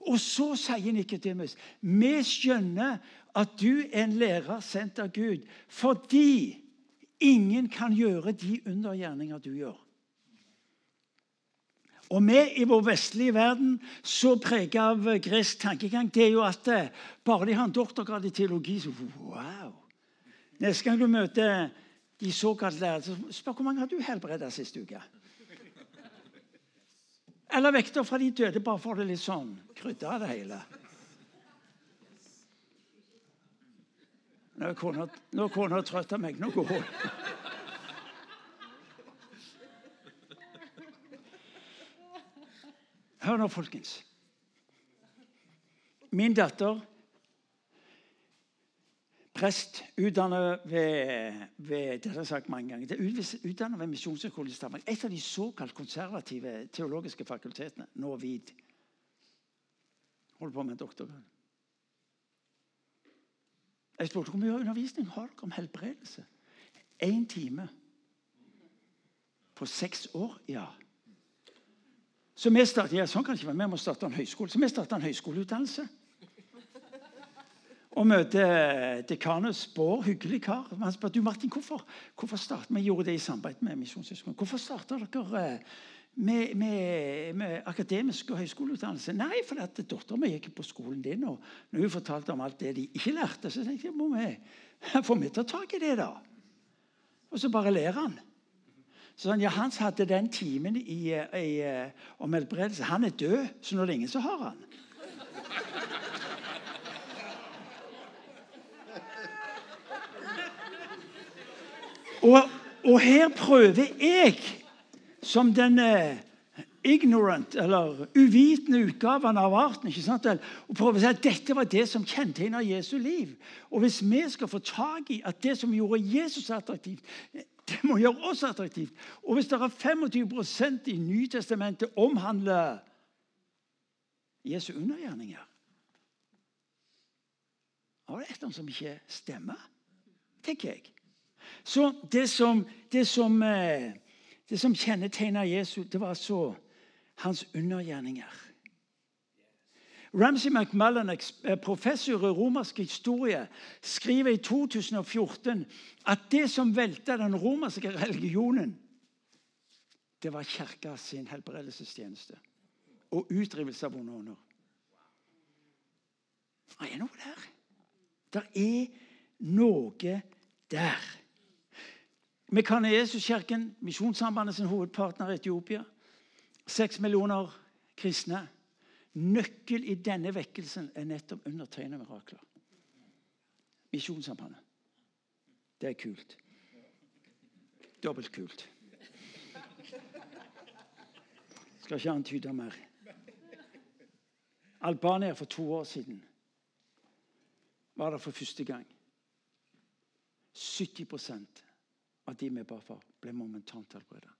Og så sier Nikodemus vi skjønner at du er en lærer sendt av Gud fordi ingen kan gjøre de undergjerninger du gjør. Og vi i vår vestlige verden, så preget av gresk tankegang, det er jo at eh, bare de har en doktorgrad i teologi, så wow! Neste gang du møter de såkalt lærde, spør hvor mange har du helbreda sist uke. Eller vekter fra de døde, bare for det litt sånn krydder av det hele. Nå er kona trøtt av meg. Nå går hun. Hør nå, folkens. min datter Prest, utdannet ved, ved det har jeg sagt mange ganger, er utdannet ved Misjonshøgskolen i Stavanger. Et av de såkalt konservative teologiske fakultetene, nå VID. Holder på med en doktorgrad. Jeg spurte hvor mye undervisning har dere om helbredelse. Én time. På seks år, ja. Så vi startet, ja, sånn kan det ikke være. Vi må starte en høyskole. Så vi starta en høyskoleutdannelse. Og møter dekanus Bård, hyggelig kar. Han spør du Martin, hvorfor, hvorfor start, vi gjorde det i samarbeid med Misjonshøgskolen. Hvorfor starta dere eh, med, med, med, akademisk og høyskoleutdannelse? Nei, fordi at dattera mi gikk på skolen din. Og når hun fortalte om alt det de ikke lærte, så tenkte jeg må vi, får vi ta tak i det, da? Og så bare ler han. Så ja, Hans hadde den timen i, i, om helbredelse. Han er død, så nå er det ingen som har han. Og, og her prøver jeg, som den eh, ignorant, eller uvitende utgaven av arten, ikke sant? og prøve å si at dette var det som kjennetegna Jesu liv. Og hvis vi skal få tak i at det som gjorde Jesus attraktivt, det må gjøre oss attraktivt. Og hvis det er 25% i Nytestamentet omhandler Jesu undergjerninger Da er det annet som ikke stemmer, tenker jeg. Så det som, det som, eh, det som kjennetegna Jesus, det var så hans undergjerninger. Ramsay McMullen, eh, professor i romersk historie, skriver i 2014 at det som velta den romerske religionen, det var kirka sin helbredelsestjeneste og utdrivelse av vonde ånder. Det er noe der. Det er noe der. Mekanesuskirken, Misjonssambandet sin hovedpartner i Etiopia. Seks millioner kristne. Nøkkel i denne vekkelsen er nettopp undertegnede mirakler. Misjonssambandet. Det er kult. Dobbelt kult. Skal ikke antyde mer. Albania for to år siden var det for første gang. 70 av de vi ba for, ble momentant helbredet.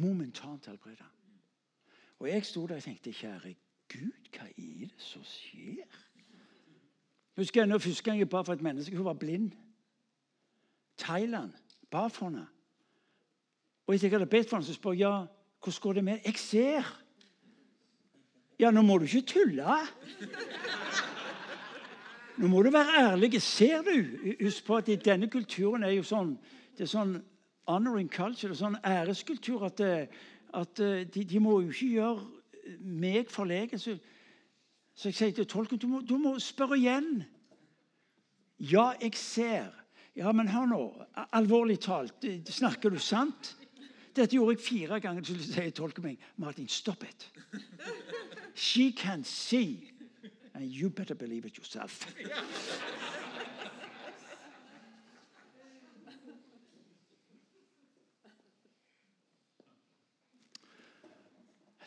Momentant helbredet. Og jeg sto der og tenkte Kjære Gud, hva er det som skjer? Husker jeg når Første gang jeg ba for et menneske, hun var blind. Thailand. Ba for henne. Og etter jeg hadde bedt for henne, så spør jeg ja, hvordan går det med Jeg ser. Ja, nå må du ikke tulle. Nå må du være ærlig. Ser du? Husk på at i denne kulturen er jo sånn det er sånn honoring culture, det er sånn æreskultur at, eh, at eh, de, de, må jo ikke gjøre meg forlegen. Så, så, jeg sier til tolken du må, du må spørre igjen. Ja, jeg ser. Ja, men hør nå. Alvorlig talt, snakker du sant? Dette gjorde jeg fire ganger. Så sier tolken meg, Martin, stop it. She can see. And you better believe it yourself.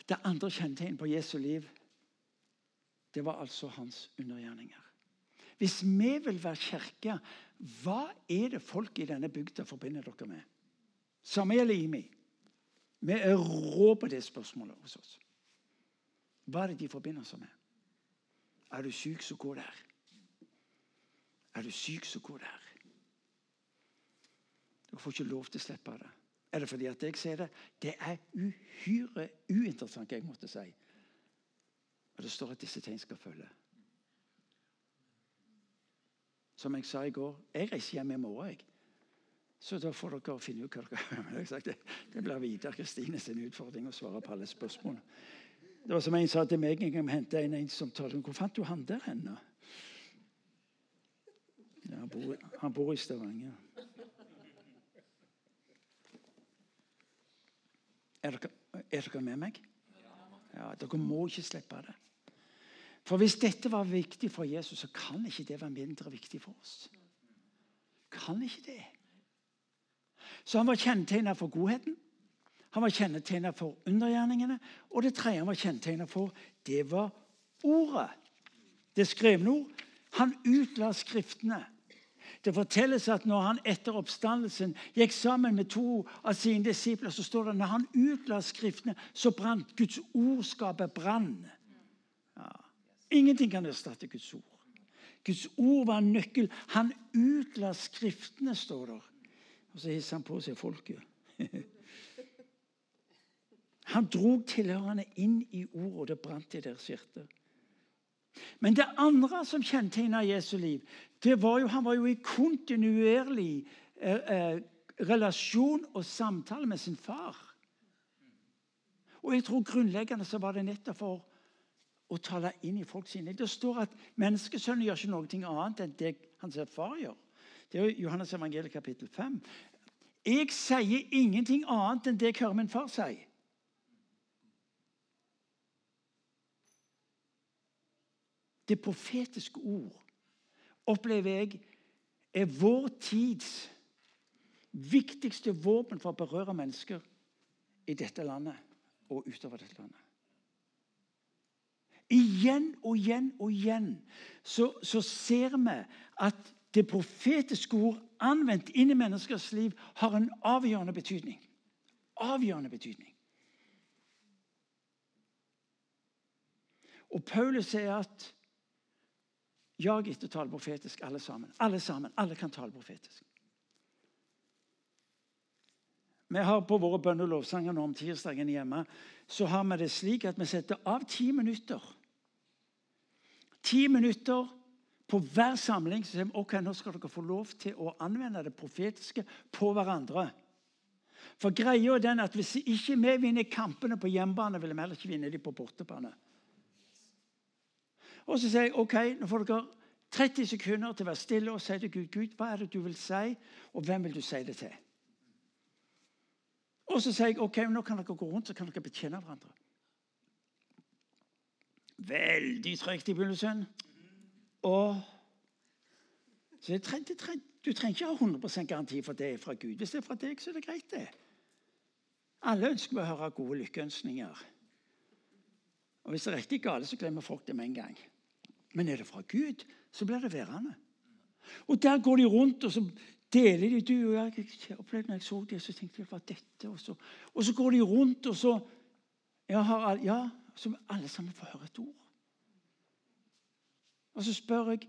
Det andre kjennetegnet på Jesu liv, det var altså hans undergjerninger. Hvis vi vil være kirke, hva er det folk i denne bygda forbinder dere med? Samme gjelder Imi. Vi er rå på det spørsmålet hos oss. Hva er det de forbinder seg med? Er du syk, så gå der. Er du syk, så gå der. Du får ikke lov til å slippe det. Er det fordi at jeg sier det? Det er uhyre uinteressant, jeg måtte si. Og det står at disse tegn skal følge. Som jeg sa i går, jeg reiser hjem i morgen. jeg. Så da får dere finne ut hva dere har. Det, blir Vidar Kristine sin utfordring å svare på alle spørsmål. Det var som en sa til meg en gang vi hentet en, en som talte hvor fant du han der hen? Ja, han, bor, han bor i Stavanger. Er dere, er dere med meg? Ja, Dere må ikke slippe det. For hvis dette var viktig for Jesus, så kan ikke det være mindre viktig for oss. Kan ikke det. Så han var kjennetegna for godheten. Han var kjennetegnet for undergjerningene. Og det tredje han var kjennetegnet for, det var ordet. Det skrevne ord. Han utla Skriftene. Det fortelles at når han etter oppstandelsen gikk sammen med to av sine disipler, så står det at når han utla Skriftene, så brant Guds ordskapet brann. Ja. Ingenting kan erstatte Guds ord. Guds ord var en nøkkel. Han utla Skriftene, står der. Og så hisser han på seg folket. Han drog tilhørende inn i ordet, og det brant i deres hjerte. Men det andre som kjennetegna Jesu liv, det var jo han var jo i kontinuerlig eh, eh, relasjon og samtale med sin far. Og jeg tror grunnleggende så var det nettopp for å tale inn i folk sine. Det står at menneskesønnen gjør ikke noe annet enn det hans far gjør. Det er jo Johannes evangeliet kapittel 5. Jeg sier ingenting annet enn det jeg hører min far si. Det profetiske ord opplever jeg er vår tids viktigste våpen for å berøre mennesker i dette landet og utover dette landet. Igjen og igjen og igjen så, så ser vi at det profetiske ord anvendt inn i menneskers liv har en avgjørende betydning. Avgjørende betydning. Og Paulus sier at Jag etter tale profetisk, alle sammen. Alle sammen. Alle kan tale profetisk. Vi har På våre bønne- og lovsanger om tirsdagen hjemme så har vi det slik at vi setter av ti minutter. Ti minutter på hver samling. Så sier vi ok, nå skal dere få lov til å anvende det profetiske på hverandre. For greia er den at Hvis ikke vi vinner kampene på hjemmebane, vil vi heller ikke vinne dem på bortebane. Og så sier jeg ok, nå får dere 30 sekunder til å være stille og si til Gud Gud, hva er det du vil si, og hvem vil du si det til? Og så sier jeg ok, nå kan dere gå rundt så kan dere betjene hverandre. Veldig tregt i begynnelsen. Og så jeg trenger, trenger, Du trenger ikke ha 100 garanti for det er fra Gud. Hvis det er fra deg, så er det greit, det. Alle ønsker å høre gode lykkeønskninger. Og Hvis det er riktig gale, så glemmer folk det med en gang. Men er det fra Gud, så blir det værende. Og Der går de rundt og så deler de du og jeg. jeg opplevde når jeg så det, så tenkte jeg det var dette og så, og så går de rundt, og så har, ja, så alle sammen får høre et ord. Og så spør jeg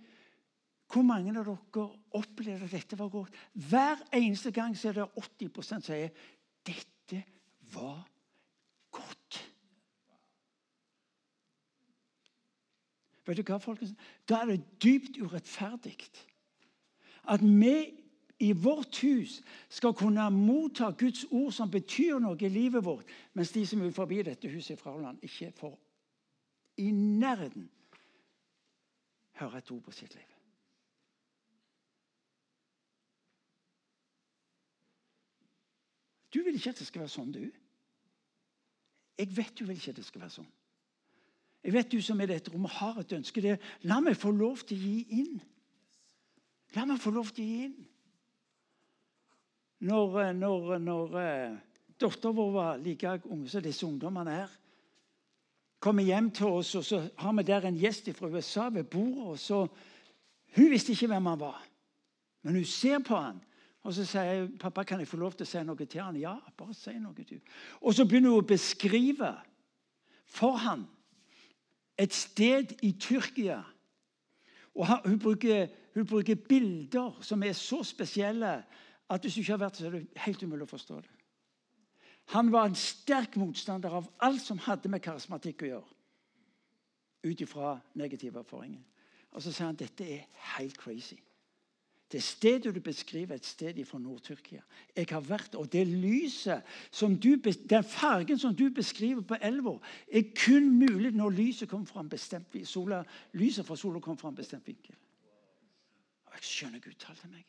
hvor mange av dere opplevde at dette var godt. Hver eneste gang så er det 80 som sier dette var godt. Vet du hva, folkens? Da er det dypt urettferdig at vi i vårt hus skal kunne motta Guds ord som betyr noe i livet vårt, mens de som er forbi dette huset i Fraland, ikke får i nærheten høre et ord på sitt liv. Du vil ikke at det skal være sånn, du. Jeg vet du vil ikke at det skal være sånn. Jeg vet du som er i dette rommet, har et ønske. Det la meg få lov til å gi inn. La meg få lov til å gi inn. Når, eh, når, når uh, datteren vår var like ung som disse ungdommene her, kommer hjem til oss, og så har vi der en gjest fra USA ved bordet. og så, Hun visste ikke hvem han var, men hun ser på han. Og så sier jeg, 'Pappa, kan jeg få lov til å si noe til han?' 'Ja, bare si noe, du.' Og så begynner hun å beskrive for han et sted i Tyrkia. Og hun bruker, hun bruker, bilder som er så spesielle at hvis du ikke har vært så er det helt umulig å forstå det. Han var en sterk motstander av alt som hadde med karismatikk å gjøre. Ut ifra negative erfaringer. Og så sier han dette er helt crazy. Det stedet du beskriver, et sted fra Nord-Tyrkia. Jeg har vært, og det lyset som du, Den fargen som du beskriver på elva, er kun mulig når lyset kommer fra en bestemt sola, lyset fra sola kommer fra en bestemt vinkel. Og jeg skjønner Gud talte meg.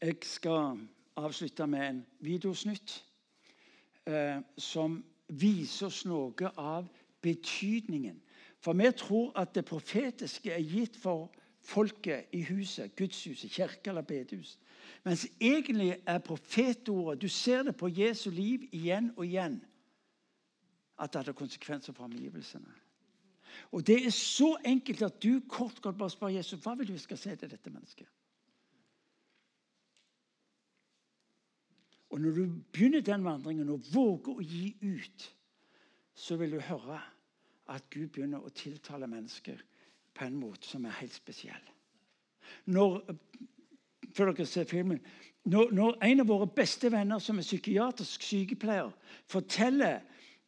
Jeg skal avslutte med en videosnutt eh, som viser oss noe av betydningen. For vi tror at det profetiske er gitt for, folket i huset, gudshuset, kirke eller bedehus. Mens egentlig er profetordet Du ser det på Jesu liv igjen og igjen. At det hadde konsekvenser for omgivelsene. Og Det er så enkelt at du kort godt bare spør Jesus hva vil du skal si til dette mennesket. Og Når du begynner den vandringen og våger å gi ut, så vil du høre at Gud begynner å tiltale mennesker på en måte som er helt spesiell. Når, før dere ser filmen, når, når en av våre beste venner som er psykiatrisk sykepleier, forteller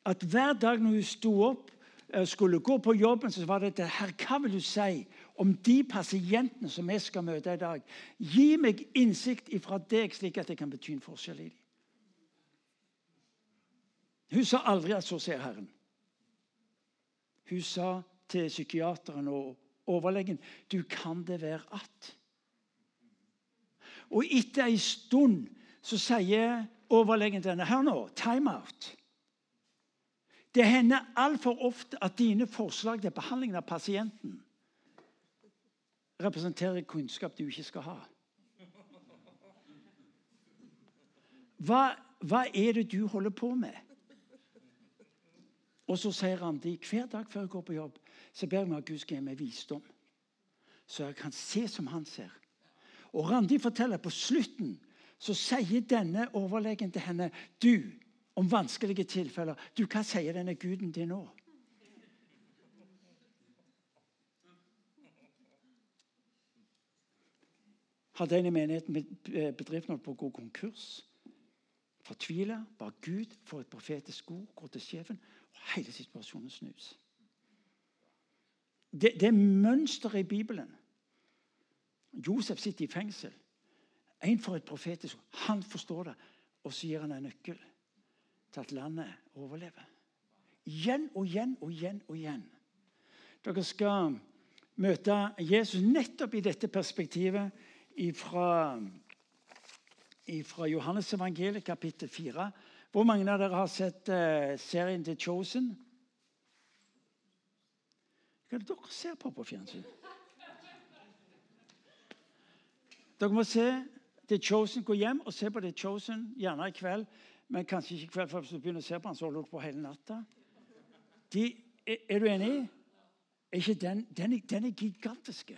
at hver dag når hun sto opp eh, skulle gå på jobben, så var det dette Herr, Hva vil du si om de pasientene som jeg skal møte i dag? Gi meg innsikt ifra deg, slik at det kan bety en forskjell i dem. Hun sa aldri at så ser Herren. Hun sa til psykiateren og overlegen du kan det være at. Og etter ei stund så sier overlegen til henne Hør nå, time out. Det hender altfor ofte at dine forslag til behandlingen av pasienten representerer kunnskap du ikke skal ha. Hva, hva er det du holder på med? Og så sier Randi hver dag før jeg går på jobb, så ber jeg meg at Gud skal gi meg visdom. Så jeg kan se som han ser. Og Randi forteller på slutten så sier denne overlegen til henne du, om vanskelige tilfeller du, Hva sier denne guden din nå? Hadde en i menigheten bedriften holdt på å gå konkurs? Fortvila, ba Gud for et profetisk ord, gå til sjefen og hele situasjonen snus. Det, det er mønsteret i Bibelen. Josef sitter i fengsel. En for et profetisk Han forstår det, og så gir han en nøkkel til at landet overlever. Igjen og igjen og igjen og igjen. Dere skal møte Jesus nettopp i dette perspektivet fra Johannes evangeliet, kapittel 4. Hvor mange av dere har sett uh, serien The Chosen? Hva er det dere ser på på fjernsyn? Dere må se The Chosen. Gå hjem og se på The Chosen, gjerne i kveld. Men kanskje ikke i kveld, for hvis du begynner å se på den, så holder du på hele natta. De, er, er, du enig? Er den, den, er, den er gigantiske.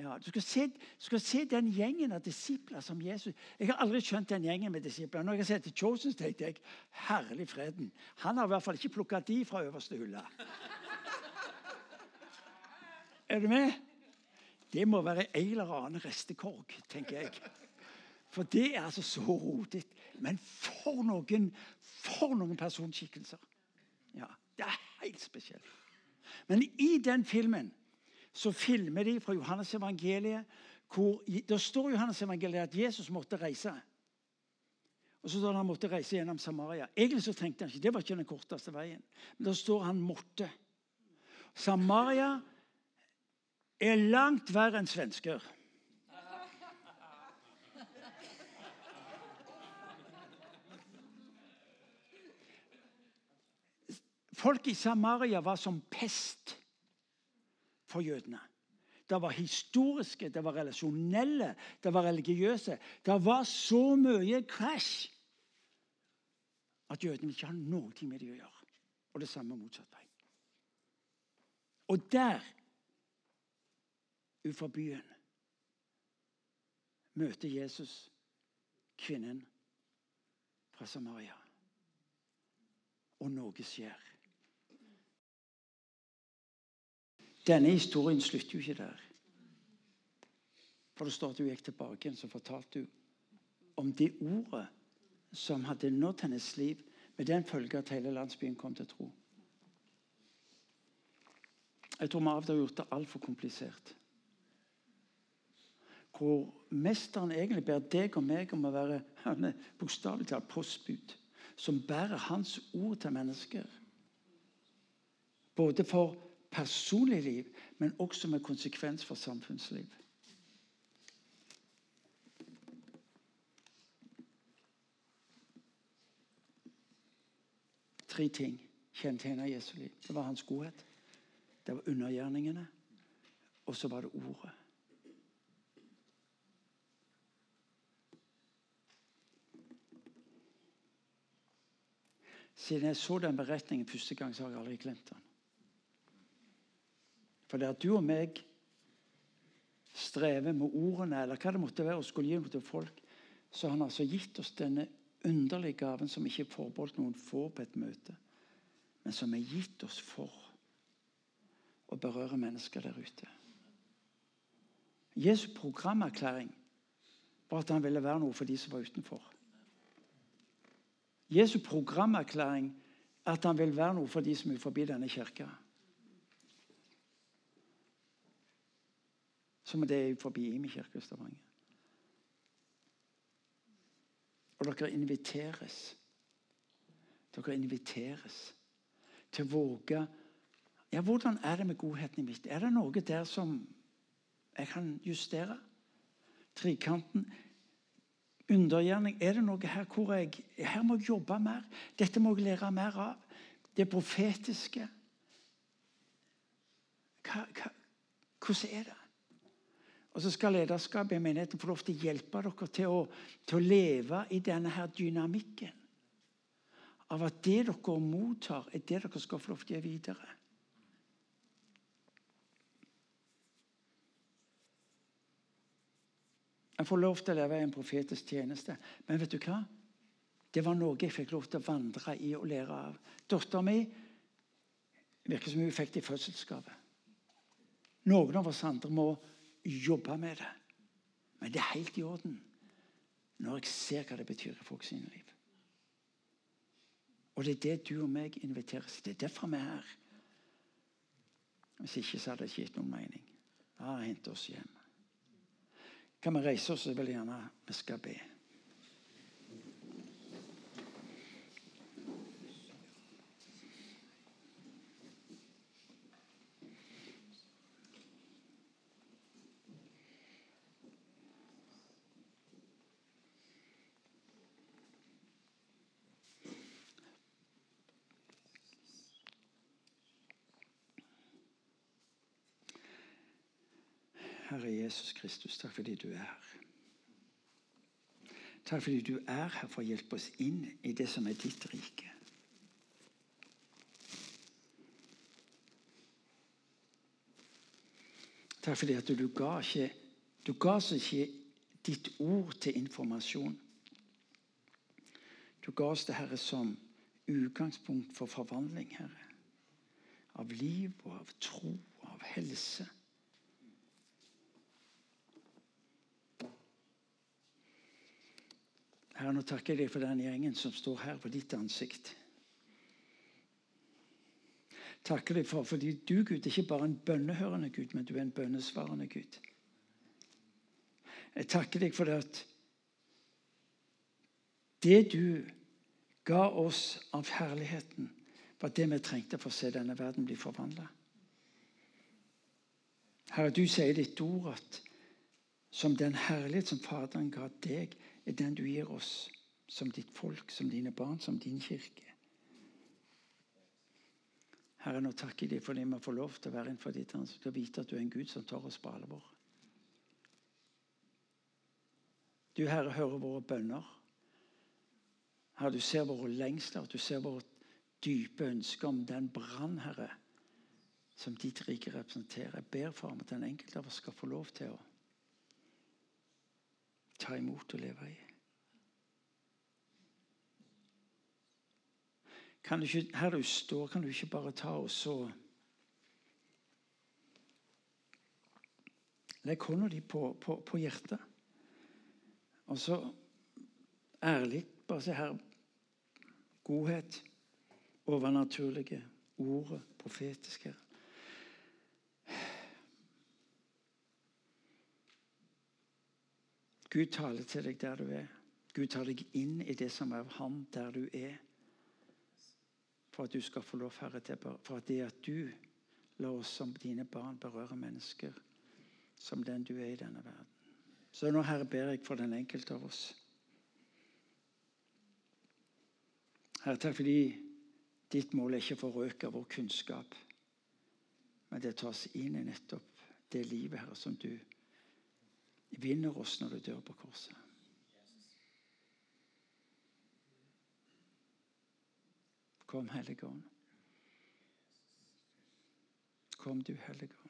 Ja, du, skal se, du, skal se, den gjengen av disipler som Jesus Jeg har aldri skjønt den gjengen med disipler. Når jeg har sett til Chosen, tenkte jeg herlig freden. Han har i hvert fall ikke plukka de fra øverste hylle. er du med? Det må være en eller annen restekorg, tenker jeg. For det er altså så rotet. Men for noen, for noen personskikkelser. Ja, Det er helt spesielt. Men i den filmen så filmer de fra Johannes evangeliet hvor Det står i Johannes evangeliet at Jesus måtte reise. Og så står han måtte reise gjennom Samaria. Egentlig så trengte han ikke, Det var ikke den korteste veien. Men da står han måtte. Samaria er langt verre enn svensker. Folk i Samaria var som pest for jødene. Det var historiske, det var relasjonelle, det var religiøse. Det var så mye crash at jødene ikke har noe med det å gjøre. Og det samme motsatt vei. Og der, utenfor byen, møter Jesus kvinnen fra Samaria. Og noe skjer. Denne historien slutter jo ikke der. For det står at hun gikk tilbake igjen, så fortalte hun om det ordet som hadde nådd hennes liv, med den følge at hele landsbyen kom til tro. Jeg tror vi har gjort det altfor komplisert. Hvor mesteren egentlig ber deg og meg om å være bokstavelig talt postbud, som bærer hans ord til mennesker. Både for personlig liv, men også med konsekvens for samfunnsliv. Tre ting kjennetegner Jesu liv. Det var hans godhet, det var undergjerningene, og så var det Ordet. Siden jeg så den beretningen første gang, så har jeg aldri glemt den. For det at du og meg strever med ordene, eller hva det måtte være, og skulle gi dem til folk, så har han altså gitt oss denne underlige gaven som ikke er forbeholdt noen få på et møte, men som er gitt oss for å berøre mennesker der ute. Jesu programerklæring var at han ville være noe for de som var utenfor. Jesu programerklæring er at han vil være noe for de som er forbi denne kirka. Som det er forbi Imi kirke i Stavanger. Og dere inviteres. Dere inviteres til å våge Ja, hvordan er det med godheten i mitt? Er det noe der som jeg kan justere? Trikanten undergjerning. Er det noe her hvor jeg her må jeg jobbe mer? Dette må jeg lære mer av. Det profetiske. Hva, hva, hvordan er det? Og så skal lederskapet i menigheten få lov til å hjelpe dere til å, til å leve i denne her dynamikken. Av at det dere mottar, er det dere skal få lov til å gi videre. Jeg får lov til å leve i en profetisk tjeneste. Men vet du hva? Det var noe jeg fikk lov til å vandre i og lære av. Dattera mi virker som hun fikk det i fødselsgave. Noen av oss andre må jobbe med det. Men det er helt i orden når jeg ser hva det betyr i folk sine liv. Og det er det du og meg inviteres til. Det er derfor vi er her. Hvis ikke så hadde det ikke gitt noen mening. Ja, hente oss hjem. Kan vi reise oss, så vil jeg gjerne vi skal be. Herre Jesus Kristus, takk fordi du er her. Takk fordi du er her for å hjelpe oss inn i det som er ditt rike. Takk fordi at du ga, ikke, du ga oss ikke ditt ord til informasjon. Du ga oss det, Herre, som utgangspunkt for forvandling, Herre. Av liv og av tro og av helse. Herre, nå takker jeg deg for den gjengen som står her på ditt ansikt. Takker deg for fordi du, Gud, er ikke bare en bønnehørende Gud, men du er en bønnesvarende Gud. Jeg takker deg for det at det du ga oss av herligheten, var det vi trengte for å se denne verden bli forvandla. Herre, du sier i ditt ord at som den herlighet som Faderen ga deg, er den du gir oss som ditt folk, som dine barn, som din kirke. Herre, nå takker jeg deg for det vi får lov til å være innenfor ditt ansikt og vite at du er en Gud som tar oss på alvor. Du, Herre, hører våre bønner. Herre, du ser våre lengsler, du ser vårt dype ønske om den brann, Herre, som ditt rike representerer. Jeg ber for ham at den enkelte av oss skal få lov til å ta imot og leve i. Du ikke, her du står, kan du ikke bare ta og så Legg hånda di på, på, på, hjertet. Og så ærlig bare se her Godhet, overnaturlige, ordet, profetiske. Gud taler til deg der du er. Gud tar deg inn i det som er av ham der du er. For at du skal få lov, Herre, til for at det at du lar oss som dine barn berøre mennesker som den du er i denne verden. Så nå, Herre, ber jeg for den enkelte av oss. Herre, takk fordi ditt mål er ikke å forrøke vår kunnskap, men det tas inn i nettopp det livet, Herre, som du vinner oss når du dør på korset. Kom, Hellige Ånd. Kom, du Hellige Ånd.